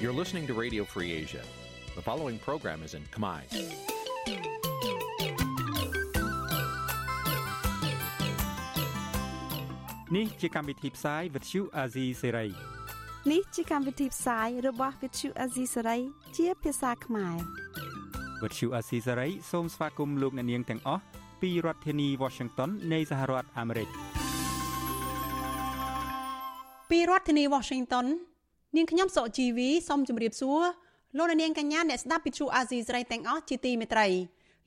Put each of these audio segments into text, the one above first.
You're listening to Radio Free Asia. The following program is in Khmer. Nǐ ជាកម្មវិធីផ្សាយ Vuthu Azizi Serai នេះជាកម្មវិធីផ្សាយរបស់ Vuthu Azizi Serai ជាភាសាខ្មែរ Vuthu Azizi Serai សូមស្វាគមន៍លោកអ្នកនាងទាំងអស់ពីរដ្ឋធានី Washington នៃសហរដ្ឋអាមេរិកពីរដ្ឋធានី Washington នាងខ្ញុំសុជីវីសូមជម្រាបសួរលោកអ្នកនាងកញ្ញាអ្នកស្ដាប់វិទ្យុអាស៊ីសេរីទាំងអស់ជាទីមេត្រី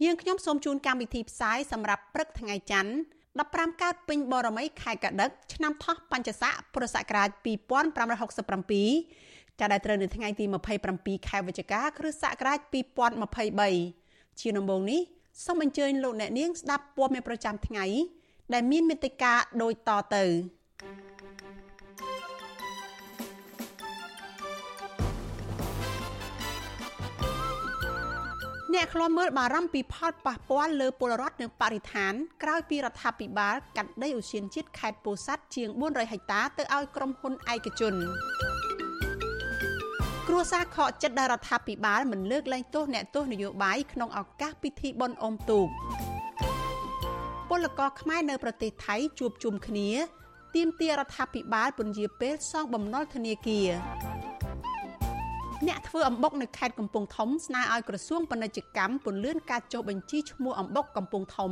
យើងខ្ញុំសូមជូនកម្មវិធីផ្សាយសម្រាប់ព្រឹកថ្ងៃច័ន្ទ15កើតពេញបរមីខែកដិកឆ្នាំថោះបัญចស័កពុរសករាជ2567ចាប់ដែលត្រូវនៅថ្ងៃទី27ខែវិច្ឆិកាគ្រិស្តសករាជ2023ជាដំបូងនេះសូមអញ្ជើញលោកអ្នកនាងស្ដាប់ព័ត៌មានប្រចាំថ្ងៃដែលមានមេត្តាដូចតទៅ អ្នកខ្លាំមើលបារម្ភពីផលប៉ះពាល់លើពលរដ្ឋនិងបរិស្ថានក្រោយពីរដ្ឋាភិបាលកាត់ដីឧស្សាហជាតិខេត្តពោធិ៍សាត់ជាង400ហិកតាទៅឲ្យក្រុមហ៊ុនឯកជនគ្រួសារខកចិត្តដែលរដ្ឋាភិបាលមិនលើកលែងទោសអ្នកទោសនយោបាយក្នុងឱកាសពិធីបុណ្យអុំទូកពលករខ្មែរនៅប្រទេសថៃជួបជុំគ្នាទាមទាររដ្ឋាភិបាលពន្យាពេលសងបំណុលធនាគារ អ្នកធ្វើអំបុកនៅខេត្តកំពង់ធំស្នើឲ្យក្រសួងពាណិជ្ជកម្មពន្យាការចុះបញ្ជីឈ្មោះអំបុកកំពង់ធំ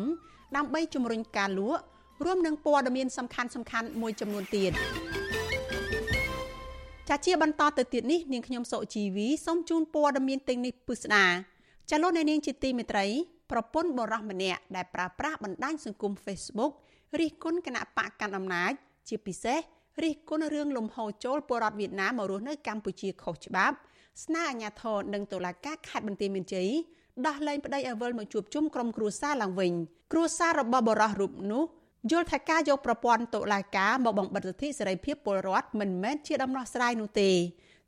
ដើម្បីជំរុញការលក់រួមនឹងព័ត៌មានសំខាន់សំខាន់មួយចំនួនទៀតចាជាបន្តទៅទៀតនេះនាងខ្ញុំសុជីវីសូមជូនព័ត៌មានទាំងនេះពិស្ដាចាលោកនាងជាទីមេត្រីប្រពន្ធបរោះម្នាក់ដែលប្រើប្រាស់បណ្ដាញសង្គម Facebook រិះគន់គណៈបកកណ្ដាលអំណាចជាពិសេសរិះគន់រឿងលំហូរចូលពលរដ្ឋវៀតណាមមករស់នៅកម្ពុជាខុសច្បាប់ ស្នើអាជ្ញាធរនិងតុលាការខេត្តបន្ទាយមានជ័យដោះលែងប្តីឲ្យវិលមកជួបជុំក្រុមគ្រួសារឡើងវិញគ្រួសាររបស់បរោះរូបនោះយល់ថាការយកប្រព័ន្ធតុលាការមកបំបិទសិទ្ធិសេរីភាពពលរដ្ឋមិនមែនជាដំណោះស្រាយនោះទេ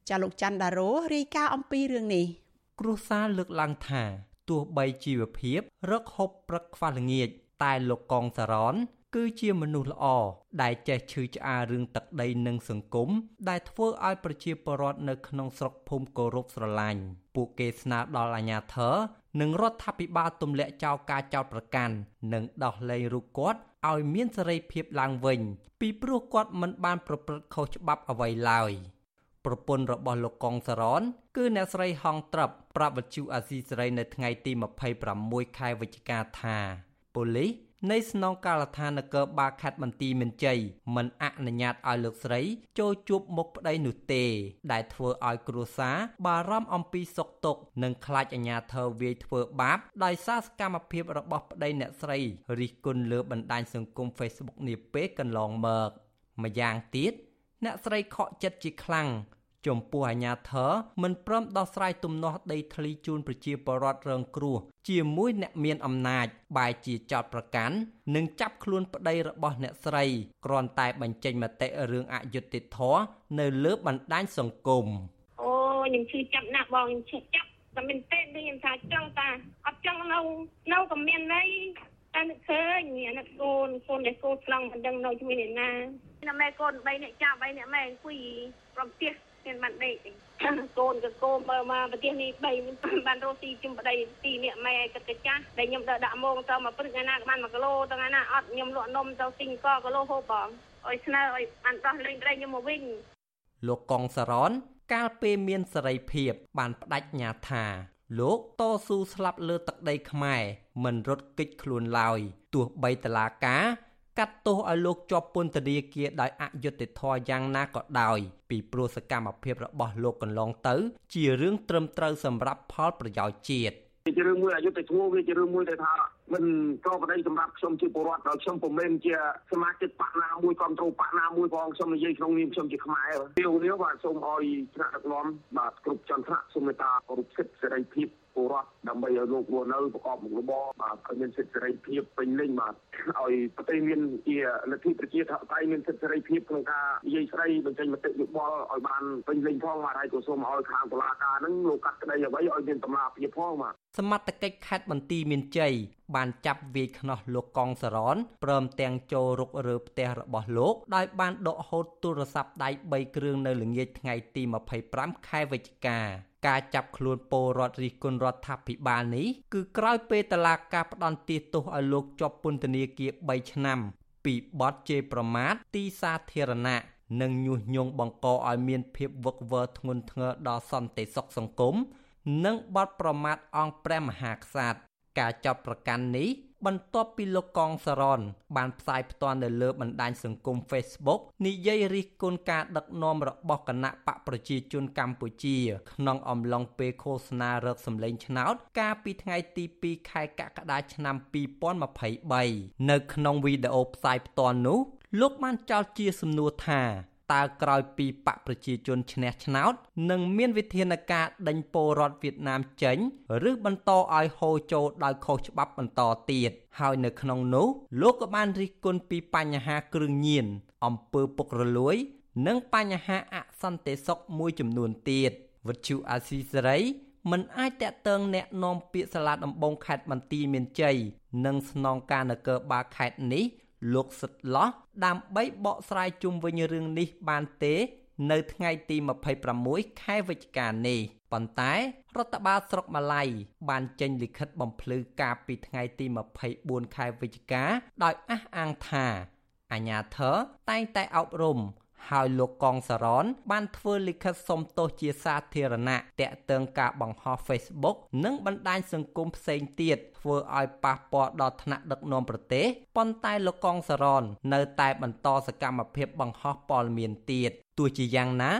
ចាលោកច័ន្ទដារ៉ូរាយការណ៍អំពីរឿងនេះគ្រួសារលើកឡើងថាទោះបីជីវភាពរកហូបព្រឹកខ្វះល្ងាចតែលោកកងសារ៉ន គឺជាមនុស្សល្អដែលចេះឈឺឆ្អាលរឿងទឹកដីនិងសង្គមដែលធ្វើឲ្យប្រជាពលរដ្ឋនៅក្នុងស្រុកភូមិគោរពស្រឡាញ់ពួកគេស្នើដល់អាជ្ញាធរនិងរដ្ឋាភិបាលទម្លាក់ចោលការចោទប្រកាន់និងដោះលែងរូបគាត់ឲ្យមានសេរីភាពឡើងវិញ ពីព្រោះគាត់មិនបានប្រព្រឹត្តខុសច្បាប់អ្វីឡើយប្រពន្ធរបស់លោកកងសរន គឺអ្នកស្រីហងត្រឹបប្រាប់វិទ្យុអាស៊ីសេរីនៅថ្ងៃទី26ខែវិច្ឆិកាថាប៉ូលីស នៃស្នងការដ្ឋាននគរបាលខេត្តបន្ទាយមានជ័យមិនអនុញ្ញាតឲ្យលោកស្រីចូលជួបមុខប្តីនោះទេ ដែលធ្វើឲ្យគ្រួសារបារម្ភអំពីសុខទុក្ខនិងខ្លាចអាជ្ញាធរវាយធ្វើបាបដោយសារសកម្មភាពរបស់ប្តីអ្នកស្រីរិះគន់លើបណ្ដាញសង្គម Facebook នាពេលកន្លងមកម្យ៉ាងទៀតអ្នកស្រីខកចិត្តជាខ្លាំង ចំពោះអាញាធរមិនព្រមដោះស្រាយទំនាស់ដីធ្លីជូនប្រជាពលរដ្ឋរងគ្រោះជាមួយអ្នកមានអំណាចបែជាចោតប្រកាន់និងចាប់ខ្លួនប្តីរបស់អ្នកស្រីគ្រាន់តែបញ្ចេញមតិរឿងអយុត្តិធម៌នៅលើបណ្ដាញសង្គមអូខ្ញុំឈឺចាប់ណាស់បងខ្ញុំឈឺចាប់តែមែនទេខ្ញុំថាចង់តាអត់ចង់នៅនៅក៏មានន័យតែនឹកឃើញអានឹកកូនកូនដែលកូនឆ្លងមិនដឹងនៅជាមួយអ្នកណាអ្នកម៉ែកូន3នាក់ចាប់3នាក់ម៉ែអង្គុយប្រំផ្ទះ មានបានដេកកូនក៏កូនមើលមកប្រទេសនេះ3បានរស់ទីជុំប្តីទីអ្នកម៉ែគិតចាស់ដែលខ្ញុំដើរដាក់មងទៅមកព្រឹកថ្ងៃណាក៏បាន1គីឡូទៅថ្ងៃណាអត់ខ្ញុំលក់នំទៅទិញកគីឡូហូបបងឲ្យស្នើឲ្យបានដោះលែងប្តីខ្ញុំមកវិញលោកកងសារ៉នកាលពេលមានសេរីភាព បានបដិញ្ញាថាលោកតស៊ូស្លាប់លើទឹកដីខ្មែរមិនរត់គេចខ្លួនឡើយទោះបីតឡាការ កាត់ទោសឲ្យលោកជាប់ពន្ធនាគារដោយអយុត្តិធម៌យ៉ាងណាក៏ដោយ ពីព្រោះសកម្មភាពរបស់លោកកន្លងទៅ ជារឿងត្រឹមត្រូវសម្រាប់ផលប្រយោជន៍ជាតិវាជារឿងមួយអយុត្តិធម៌វាជារឿងមួយដែលថាមិនក៏ប្តីសម្រាប់ខ្ញុំជាពលរដ្ឋដល់ខ្ញុំពុំមែនជាសមាជិកបកណាមួយគ្រប់គ្រងបកណាមួយផងខ្ញុំនិយាយក្នុងនាមខ្ញុំជាខ្មែរពីនេះបាទសូមឲ្យថ្នាក់ដឹកនាំបាទគ្រប់ចន្ទថ្នាក់សូមមេត្តាគោរពសិទ្ធិសេរីភាព ពលរដ្ឋដើម្បីឲ្យលោករស់នៅប្រកបមុខរបរបាទឲ្យមានសិទ្ធិសេរីភាពពេញលេញបាទឲ្យប្រទេសមានជាលទ្ធិប្រជាធិបតេយ្យមានសិទ្ធិសេរីភាពក្នុងការនិយាយស្ដីបញ្ចេញមតិយោបល់ឲ្យបានពេញលេញផងបាទហើយក៏សូមឲ្យខាងតុលាការនឹងលោកកាត់ក្តីអ្វីឲ្យមានតម្លាភាពផងបាទសសមត្ថកិច្ចខេត្តបន្ទាយមានជ័យបានចាប់វាយខ្នោះលោកកងសរនព្រមទាំងចូលរុករើផ្ទះរបស់លោកដោយបានដកហូតទូរស័ព្ទដៃ3គ្រឿងនៅល្ងាចថ្ងៃទី25ខែវិច្ឆិកា ការចាប់ខ្លួនពលរដ្ឋរិះគន់រដ្ឋាភិបាលនេះគឺក្រោយពេលតឡាការផ្ដន់ទាទោសឲ្យលោកជាប់ពន្ធនាគារ3ឆ្នាំ ពីបទជេរប្រមាថទីសាធារណៈនិងញុះញង់បង្កឲ្យមានភាពវឹកវរធ្ងន់ធ្ងរដល់សន្តិសុខសង្គមនិងបទប្រមាថអង្គព្រះមហាក្សត្រការចាប់ប្រកាន់នេះ បន្ទាប់ពីលោកកងសរនបានផ្សាយផ្ទាល់នៅលើបណ្ដាញសង្គម Facebook និយាយរិះគន់ការដឹកនាំរបស់គណៈបកប្រជាជនកម្ពុជា ក្នុងអំឡុងពេលឃោសនារកសម្លេងឆ្នោត កាលពីថ្ងៃទី2ខែកក្កដាឆ្នាំ2023នៅក្នុងវីដេអូផ្សាយផ្ទាល់នោះលោកបានចោទជាសំណួរថា តើក្រោយពីបកប្រជាជនឈ្នះឆ្នោតនឹងមានវិធានការដេញពលរដ្ឋវៀតណាមចេញឬបន្តឲ្យហូរចូលដោយខុសច្បាប់បន្តទៀតហើយនៅក្នុងនោះលោកក៏បានរិះគន់ពីបញ្ហាគ្រឿងញៀនអំពើពុករលួយ និងបញ្ហាអសន្តិសុខមួយចំនួនទៀតវិទ្យុអាស៊ីសេរីមិនអាចតាក់ទងแนะនាំពាក្យសាលាដំបងខេត្តបន្ទាយមានជ័យនិងស្នងការនគរបាលខេត្តនេះ លោកសិតឡោះដើម្បីបកស្រាយជុំវិញរឿងនេះបានទេ នៅថ្ងៃទី26ខែវិច្ឆិកានេះប៉ុន្តែរដ្ឋបាលស្រុកម៉ាឡៃបានចេញលិខិតបំភ្លឺការពីថ្ងៃទី24ខែវិច្ឆិកាដោយអះអាងថាអាញាធរតែងតែអប់រំ ហើយលោកកងសរនបានធ្វើលិខិតសុំទោសជាសាធារណៈតាក់ទងការបង្ហោះ Facebook និងបណ្ដាញសង្គមផ្សេងទៀតធ្វើឲ្យប៉ះពាល់ដល់ថ្នាក់ដឹកនាំប្រទេសប៉ុន្តែលោកកងសរននៅតែបន្តសកម្មភាពបង្ហោះព័ត៌មានទៀតទោះជាយ៉ាងណា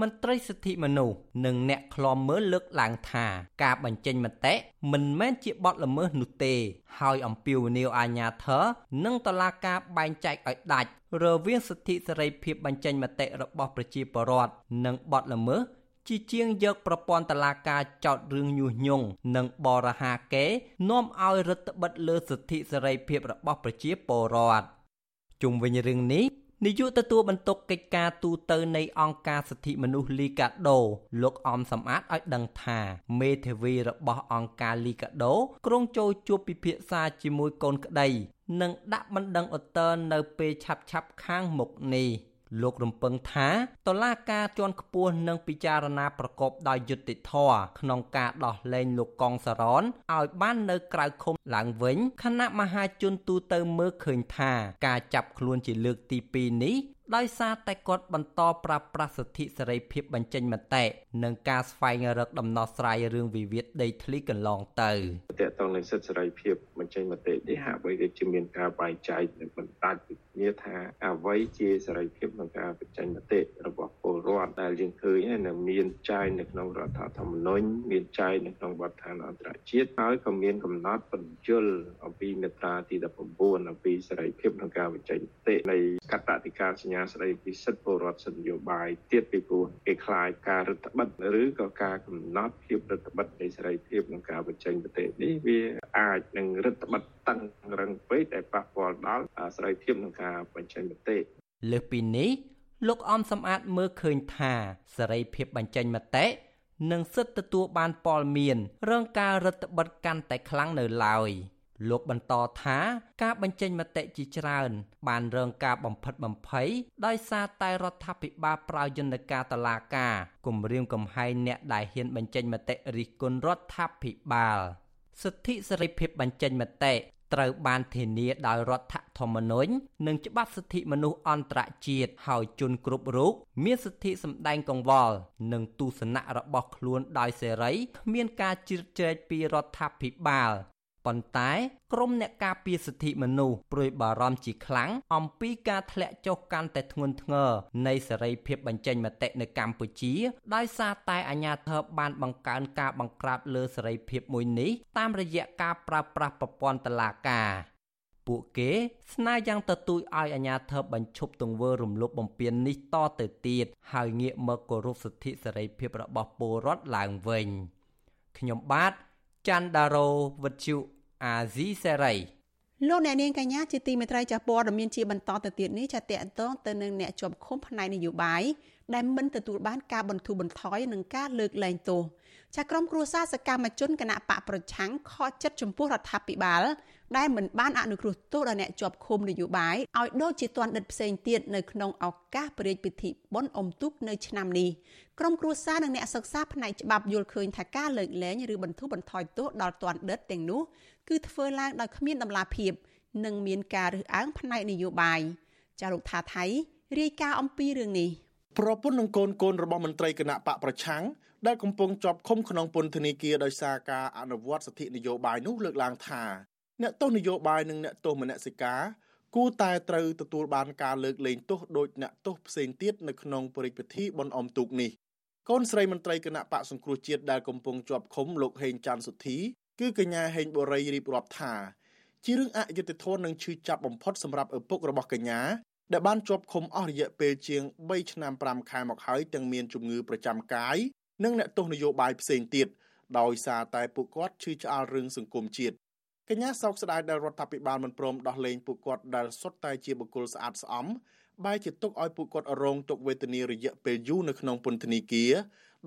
មន្ត្រីសិទ្ធិមនុស្សនិងអ្នកឃ្លាំមើលលើកឡើងថាការបញ្ចេញមតិមិនមែនជាបទល្មើសនោះទេ ហើយអំពាវនាវអាជ្ញាធរនិងតុលាការបែងចែកឲ្យដាច់រវាងសិទ្ធិសេរីភាពបញ្ចេញមតិរបស់ប្រជាពលរដ្ឋនិងបទល្មើសជាជាងយកប្រព័ន្ធតឡាការចោតរឿងញុះញង់និងបរិហាកេនាំឲ្យរដ្ឋបិទលើសិទ្ធិសេរីភាពរបស់ប្រជាពលរដ្ឋជុំវិញរឿងនេះ នាយកទទួលបន្ទុកកិច្ចការទូតនៃអង្គការសិទ្ធិមនុស្សលីកាដូលោកអំសំអាតឲ្យដឹងថាមេធាវីរបស់អង្គការលីកាដូក្រុងចូលជួបពិភាក្សាជាមួយកូនក្តី និងដាក់បណ្ដឹងឧទ្ធរនៅពេលឆាប់ឆាប់ខាងមុខនេះ។ លោករំពឹងថាតឡាការជាន់ខ្ពស់នឹងពិចារណាប្រកបដោយយុត្តិធម៌ក្នុងការដោះលែងលោកកងសរនឲ្យបាននៅក្រៅឃុំឡើងវិញគណៈមហាជនទូទៅមើលឃើញថាការចាប់ខ្លួនជាលើកទី2នេះ ដោយសារតែគាត់បន្តប្រើប្រាស់សិទ្ធិសេរីភាពបញ្ចេញមតិនិងការស្វែងរកដំណោះស្រាយរឿងវិវាទដីធ្លីកន្លងទៅតើតើនឹងសិទ្ធិសេរីភាពបញ្ចេញមតិនេះហាក់បីដូចជាមានការបែងចែកនិងបន្តដាច់គ្នាថាអ្វីជាសេរីភាពក្នុងការបញ្ចេញមតិរបស់ពលរដ្ឋដែលយើងឃើញនៅមានចែងនៅក្នុងរដ្ឋធម្មនុញ្ញមានចែងនៅក្នុងបទដ្ឋានអន្តរជាតិហើយក៏មានកំណត់បញ្យលអំពីមាត្រាទី19អំពីសេរីភាពក្នុងការបញ្ចេញមតិនៃកតតិកាសញ្ញាស្ដីពីសិទ្ធិពលរដ្ឋសិទ្ធិនយោបាយទៀតពីព្រោះគេខ្លាចការរដ្ឋបិទឬក៏ការកំណត់ភាពរដ្ឋបិទនៃសេរីភាពក្នុងការបញ្ចេញមតិនេះវាអាចនឹងរដ្ឋបិទតឹងរឹងពេកដែលប៉ះពាល់ដល់សេរីភាពក្នុងការបញ្ចេញមតិលើសពីនេះលោកអំសំអាតមើលឃើញថាសេរីភាពបញ្ចេញមតិនិងសិទ្ធិទទួលបានព័ត៌មានរងការរដ្ឋបិទកាន់តែខ្លាំងនៅឡើយ។ លោកបន្តថាការបញ្ចេញមតិជាច្រើន បានរងការបំផិតបំភ័យដោយសារតែរដ្ឋាភិបាលប្រើយន្តការតឡាការគំរាមកំហែងអ្នកដែលហ៊ានបញ្ចេញមតិរិះគន់រដ្ឋាភិបាលសិទ្ធិសេរីភាពបញ្ចេញមតិត្រូវបានធានាដោយរដ្ឋធម្មនុញ្ញនិងច្បាប់សិទ្ធិមនុស្សអន្តរជាតិហើយជនគ្រប់រូបមានសិទ្ធិសម្ដែងកង្វល់និងទស្សនៈរបស់ខ្លួនដោយសេរីគ្មានការជ្រៀតជ្រែកពីរដ្ឋាភិបាល ប៉ុន្តែក្រមអ្នកការពារសិទ្ធិមនុស្សព្រួយបារម្ភជាខ្លាំងអំពីការធ្លាក់ចុះកាន់តែធ្ងន់ធ្ងរនៃសេរីភាពបញ្ចេញមតិនៅកម្ពុជា ដោយសារតែអាញាធរបានបង្កើនការបង្ក្រាបលើសេរីភាពមួយនេះតាមរយៈការប្រើប្រាស់ប្រព័ន្ធតុលាការពួកគេស្នើយ៉ាងទទូចឲ្យអាជ្ញាធរបញ្ឈប់ទង្វើរំលោភបំពាននេះតទៅទៀតហើយងាកមកគោរពសិទ្ធិសេរីភាពរបស់ពលរដ្ឋឡើងវិញខ្ញុំបាទ ច័ន្ទដារោវុទ្ធុអាស៊ីសេរីលោកអ្នកនាងកញ្ញាជាទីមេត្រីចាស់ព័ត៌មានជាបន្តទៅទៀតនេះចាតកតងទៅនឹងអ្នកជាប់ឃុំផ្នែកនយោបាយដែលមិនទទួលបានការបន្ធូរបន្ថយនិងការលើកលែងទោសចាក្រុមគ្រួសារសកម្មជនគណៈបកប្រឆាំងខកចិត្តចំពោះរដ្ឋាភិបាល ដែលមិនបានអនុគ្រោះទោសដល់អ្នកជាប់ឃុំនយោបាយឲ្យដូចជាទណ្ឌិតផ្សេងទៀតនៅក្នុងឱកាសព្រះរាជពិធីបុណ្យអុំទូកនៅឆ្នាំនេះក្រុមគ្រួសារនិងអ្នកសិក្សាផ្នែកច្បាប់យល់ឃើញថាការលើកលែងឬបន្ធូរបន្ថយទោសដល់ទណ្ឌិតទាំងនោះគឺធ្វើឡើងដោយគ្មានដំណាភាពនិងមានការរើសអើងផ្នែកនយោបាយចារុកថាថៃរាយការណ៍អំពីរឿងនេះប្រពន្ធនិងកូនកូនរបស់មន្ត្រីគណៈបកប្រឆាំងដែលកំពុងជាប់ឃុំក្នុងពន្ធនាគារដោយសារការអនុវត្តសិទ្ធិនយោបាយនោះលើកឡើងថា អ្នកទោសនយោបាយនិងអ្នកទោសមនសិការគួរតែត្រូវទទួលបានការលើកលែងទោសដោយអ្នកទោសផ្សេងទៀតនៅក្នុងបរិយាពិធីបន់អំទូកនេះកូនស្រីមន្ត្រីគណៈបកសង្គ្រោះជាតិដែលកំពុងជាប់ឃុំលោកហេងច័ន្ទសុធីគឺកញ្ញាហេងបូរីរៀបរាប់ថាជារឿងអយុត្តិធម៌និងឈឺចាប់បំផុតសម្រាប់ឪពុករបស់កញ្ញាដែលបានជាប់ឃុំអស់រយៈពេលជាង3ឆ្នាំ5ខែមកហើយទាំងមានជំងឺប្រចាំកាយនិងអ្នកទោសនយោបាយផ្សេងទៀតដោយសារតែពួកគាត់ឈឺឆ្អាលរឿងសង្គមជាតិ កញ្ញាសោកស្ដាយដែលរដ្ឋាភិបាលមិនព្រមដោះលែងពួកគាត់ដែលសុទ្ធតែជាបុគ្គលស្អាតស្អំបែរជាទុកឲ្យពួកគាត់រងទុក្ខវេទនារយៈពេលយូរនៅក្នុងពន្ធនាគារ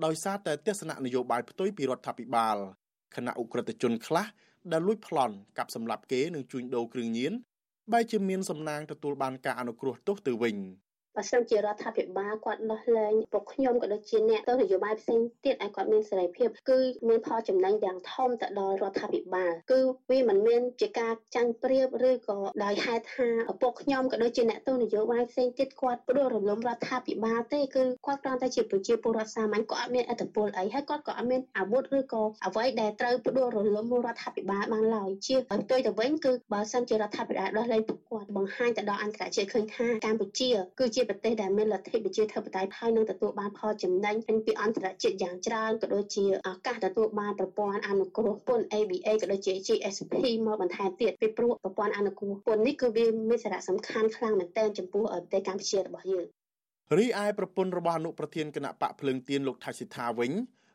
ដោយសារតែទស្សនៈនយោបាយផ្ទុយពីរដ្ឋាភិបាលគណៈអ ுக ្រិតជនខ្លះដែលលួចប្លន់កាប់សម្លាប់គេនិងជួញដូរគ្រឿងញៀនបែរជាមានសំណាងទទួលបានការអនុគ្រោះទោសទៅវិញ។ បើសិនជារដ្ឋាភិបាលគាត់ដោះលែងពួកខ្ញុំក៏ដូចជាអ្នកទៅនយោបាយផ្សេងទៀតឲ្យគាត់មានសេរីភាពគឺមានផលចំណេញយ៉ាងធំទៅដល់រដ្ឋាភិបាលគឺវាមិនមានជាការចាញ់ប្រៀបឬក៏ដោយហេតុថាពួកខ្ញុំក៏ដូចជាអ្នកទៅនយោបាយផ្សេងទៀតគាត់ផ្ដួលរំលំរដ្ឋាភិបាលទេគឺគាត់គ្រាន់តែជាប្រជាពលរដ្ឋសាមញ្ញគាត់អត់មានអធិបុលអីហើយគាត់ក៏អត់មានអាវុធឬក៏អ្វីដែលត្រូវផ្ដួលរំលំរដ្ឋាភិបាលបានឡើយជាបន្ទុយទៅវិញគឺបើសិនជារដ្ឋាភិបាលដោះលែងពួកគាត់បង្ហាញទៅដល់អន្តរជាតិឃើញថាកម្ពុជាគឺជាប្រទេសដែលមានលទ្ធិប្រជាធិបតេយ្យហើយនឹងទទួលបានផលចំណេញពីអន្តរជាតិយ៉ាងច្រើនក៏ដូចជាឱកាសទទួលបានប្រព័ន្ធអនុគ្រោះពន្ធ ABA ក៏ដូចជា GSP មកបន្ថែមទៀតពីព្រោះប្រព័ន្ធអនុគ្រោះពន្ធនេះគឺវាមានសារៈសំខាន់ខ្លាំងមែនទែនចំពោះប្រទេសកម្ពុជារបស់យើងរីឯប្រពន្ធរបស់អនុប្រធានគណៈបកភ្លើងទៀនលោកថៃសិដ្ឋាវិញ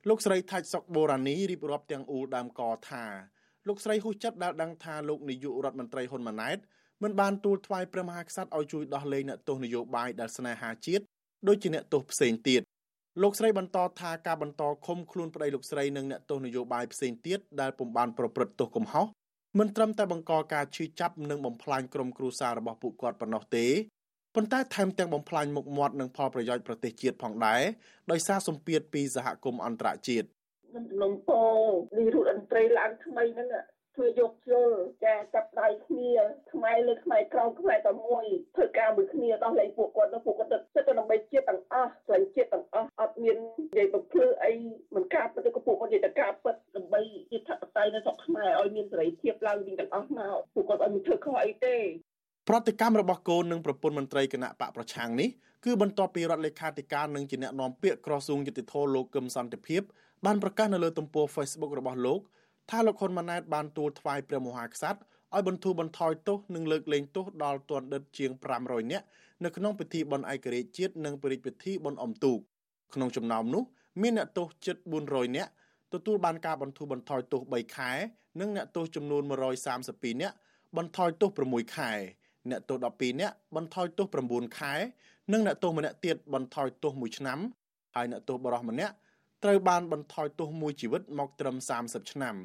លោកស្រីថាច់សុកបូរ៉ានីរៀបរាប់ទាំងអ៊ូដើមកថាលោកស្រីហ៊ូចិត្តដែលដឹងថាលោកនាយករដ្ឋមន្ត្រីហ៊ុនម៉ាណែត មិនបានទូលថ្វាយព្រះមហាក្សត្រឲ្យជួយដោះលែងអ្នកទោសនយោបាយដែលស្នេហាជាតិដូចជាអ្នកទោសផ្សេងទៀតលោកស្រីបន្តថាការបន្តឃុំខ្លួនប្តីលោកស្រីនិងអ្នកទោសនយោបាយផ្សេងទៀតដែលពុំបានប្រព្រឹត្តទោសកំហុសមិនត្រឹមតែបង្កការឈឺចាប់និងបំផ្លាញក្រុមគ្រួសាររបស់ពួកគាត់ប៉ុណ្ណោះទេប៉ុន្តែថែមទាំងបំផ្លាញមុខមាត់និងផលប្រយោជន៍ប្រទេសជាតិផងដែរដោយសារសម្ពាធពីសហគមន៍អន្តរជាតិមិនលំពោនេះរូបតន្ត្រីឡើងថ្មីហ្នឹង ធ្វើយកជលចាចាប់ដៃគ្នាខ្មែរលើខ្មែរក្រោមខ្មែរតែមួយធ្វើការមួយគ្នាដោះលែងពួកគាត់ទៅពួកគាត់ទៅទៅដើម្បីជាតិទាំងអស់ស្លាញ់ជាតិទាំងអស់អត់មាននិយាយបំភ្លឺអីមិនការពិតទៅពួកគាត់និយាយតែការពិតដើម្បីជាតិធិបតេយ្យនៅស្រុកខ្មែរឲ្យមានសេរីភាពឡើងវិញទាំងអស់មកពួកគាត់អត់មានធ្វើខុសអីទេប្រតិកម្មរបស់កូននិងប្រពន្ធមន្ត្រីគណៈបកប្រឆាំងនេះគឺបន្ទាប់ពីរដ្ឋលេខាធិការនិងជាអ្នកនាំពាក្យក្រសួងយុតិធធលោកកឹមសន្តិភាពបានប្រកាសនៅលើទំព័រ Facebook របស់លោក ថាលោកហ៊ុនម៉ាណែតបានទូលថ្វាយព្រះមហាក្សត្រឲ្យបន្ធូរបន្ថយទោសនិងលើកលែងទោសដល់ទណ្ឌិតជាង500នាក់នៅក្នុងពិធីបុណ្យឯករាជ្យជាតិនិងព្រះរាជពិធីបុណ្យអុំទូកក្នុងចំណោមនោះមានអ្នកទោសជិត400នាក់ទទួលបានការបន្ធូរបន្ថយទោស3ខែ និងអ្នកទោសចំនួន132នាក់បន្ថយទោស6ខែអ្នកទោស12នាក់បន្ថយទោស9ខែ និងអ្នកទោសម្នាក់ទៀតបន្ថយទោស1ឆ្នាំហើយអ្នកទោសបរិះម្នាក់ត្រូវបានបន្ថយទោសមួយជីវិតមកត្រឹម30ឆ្នាំ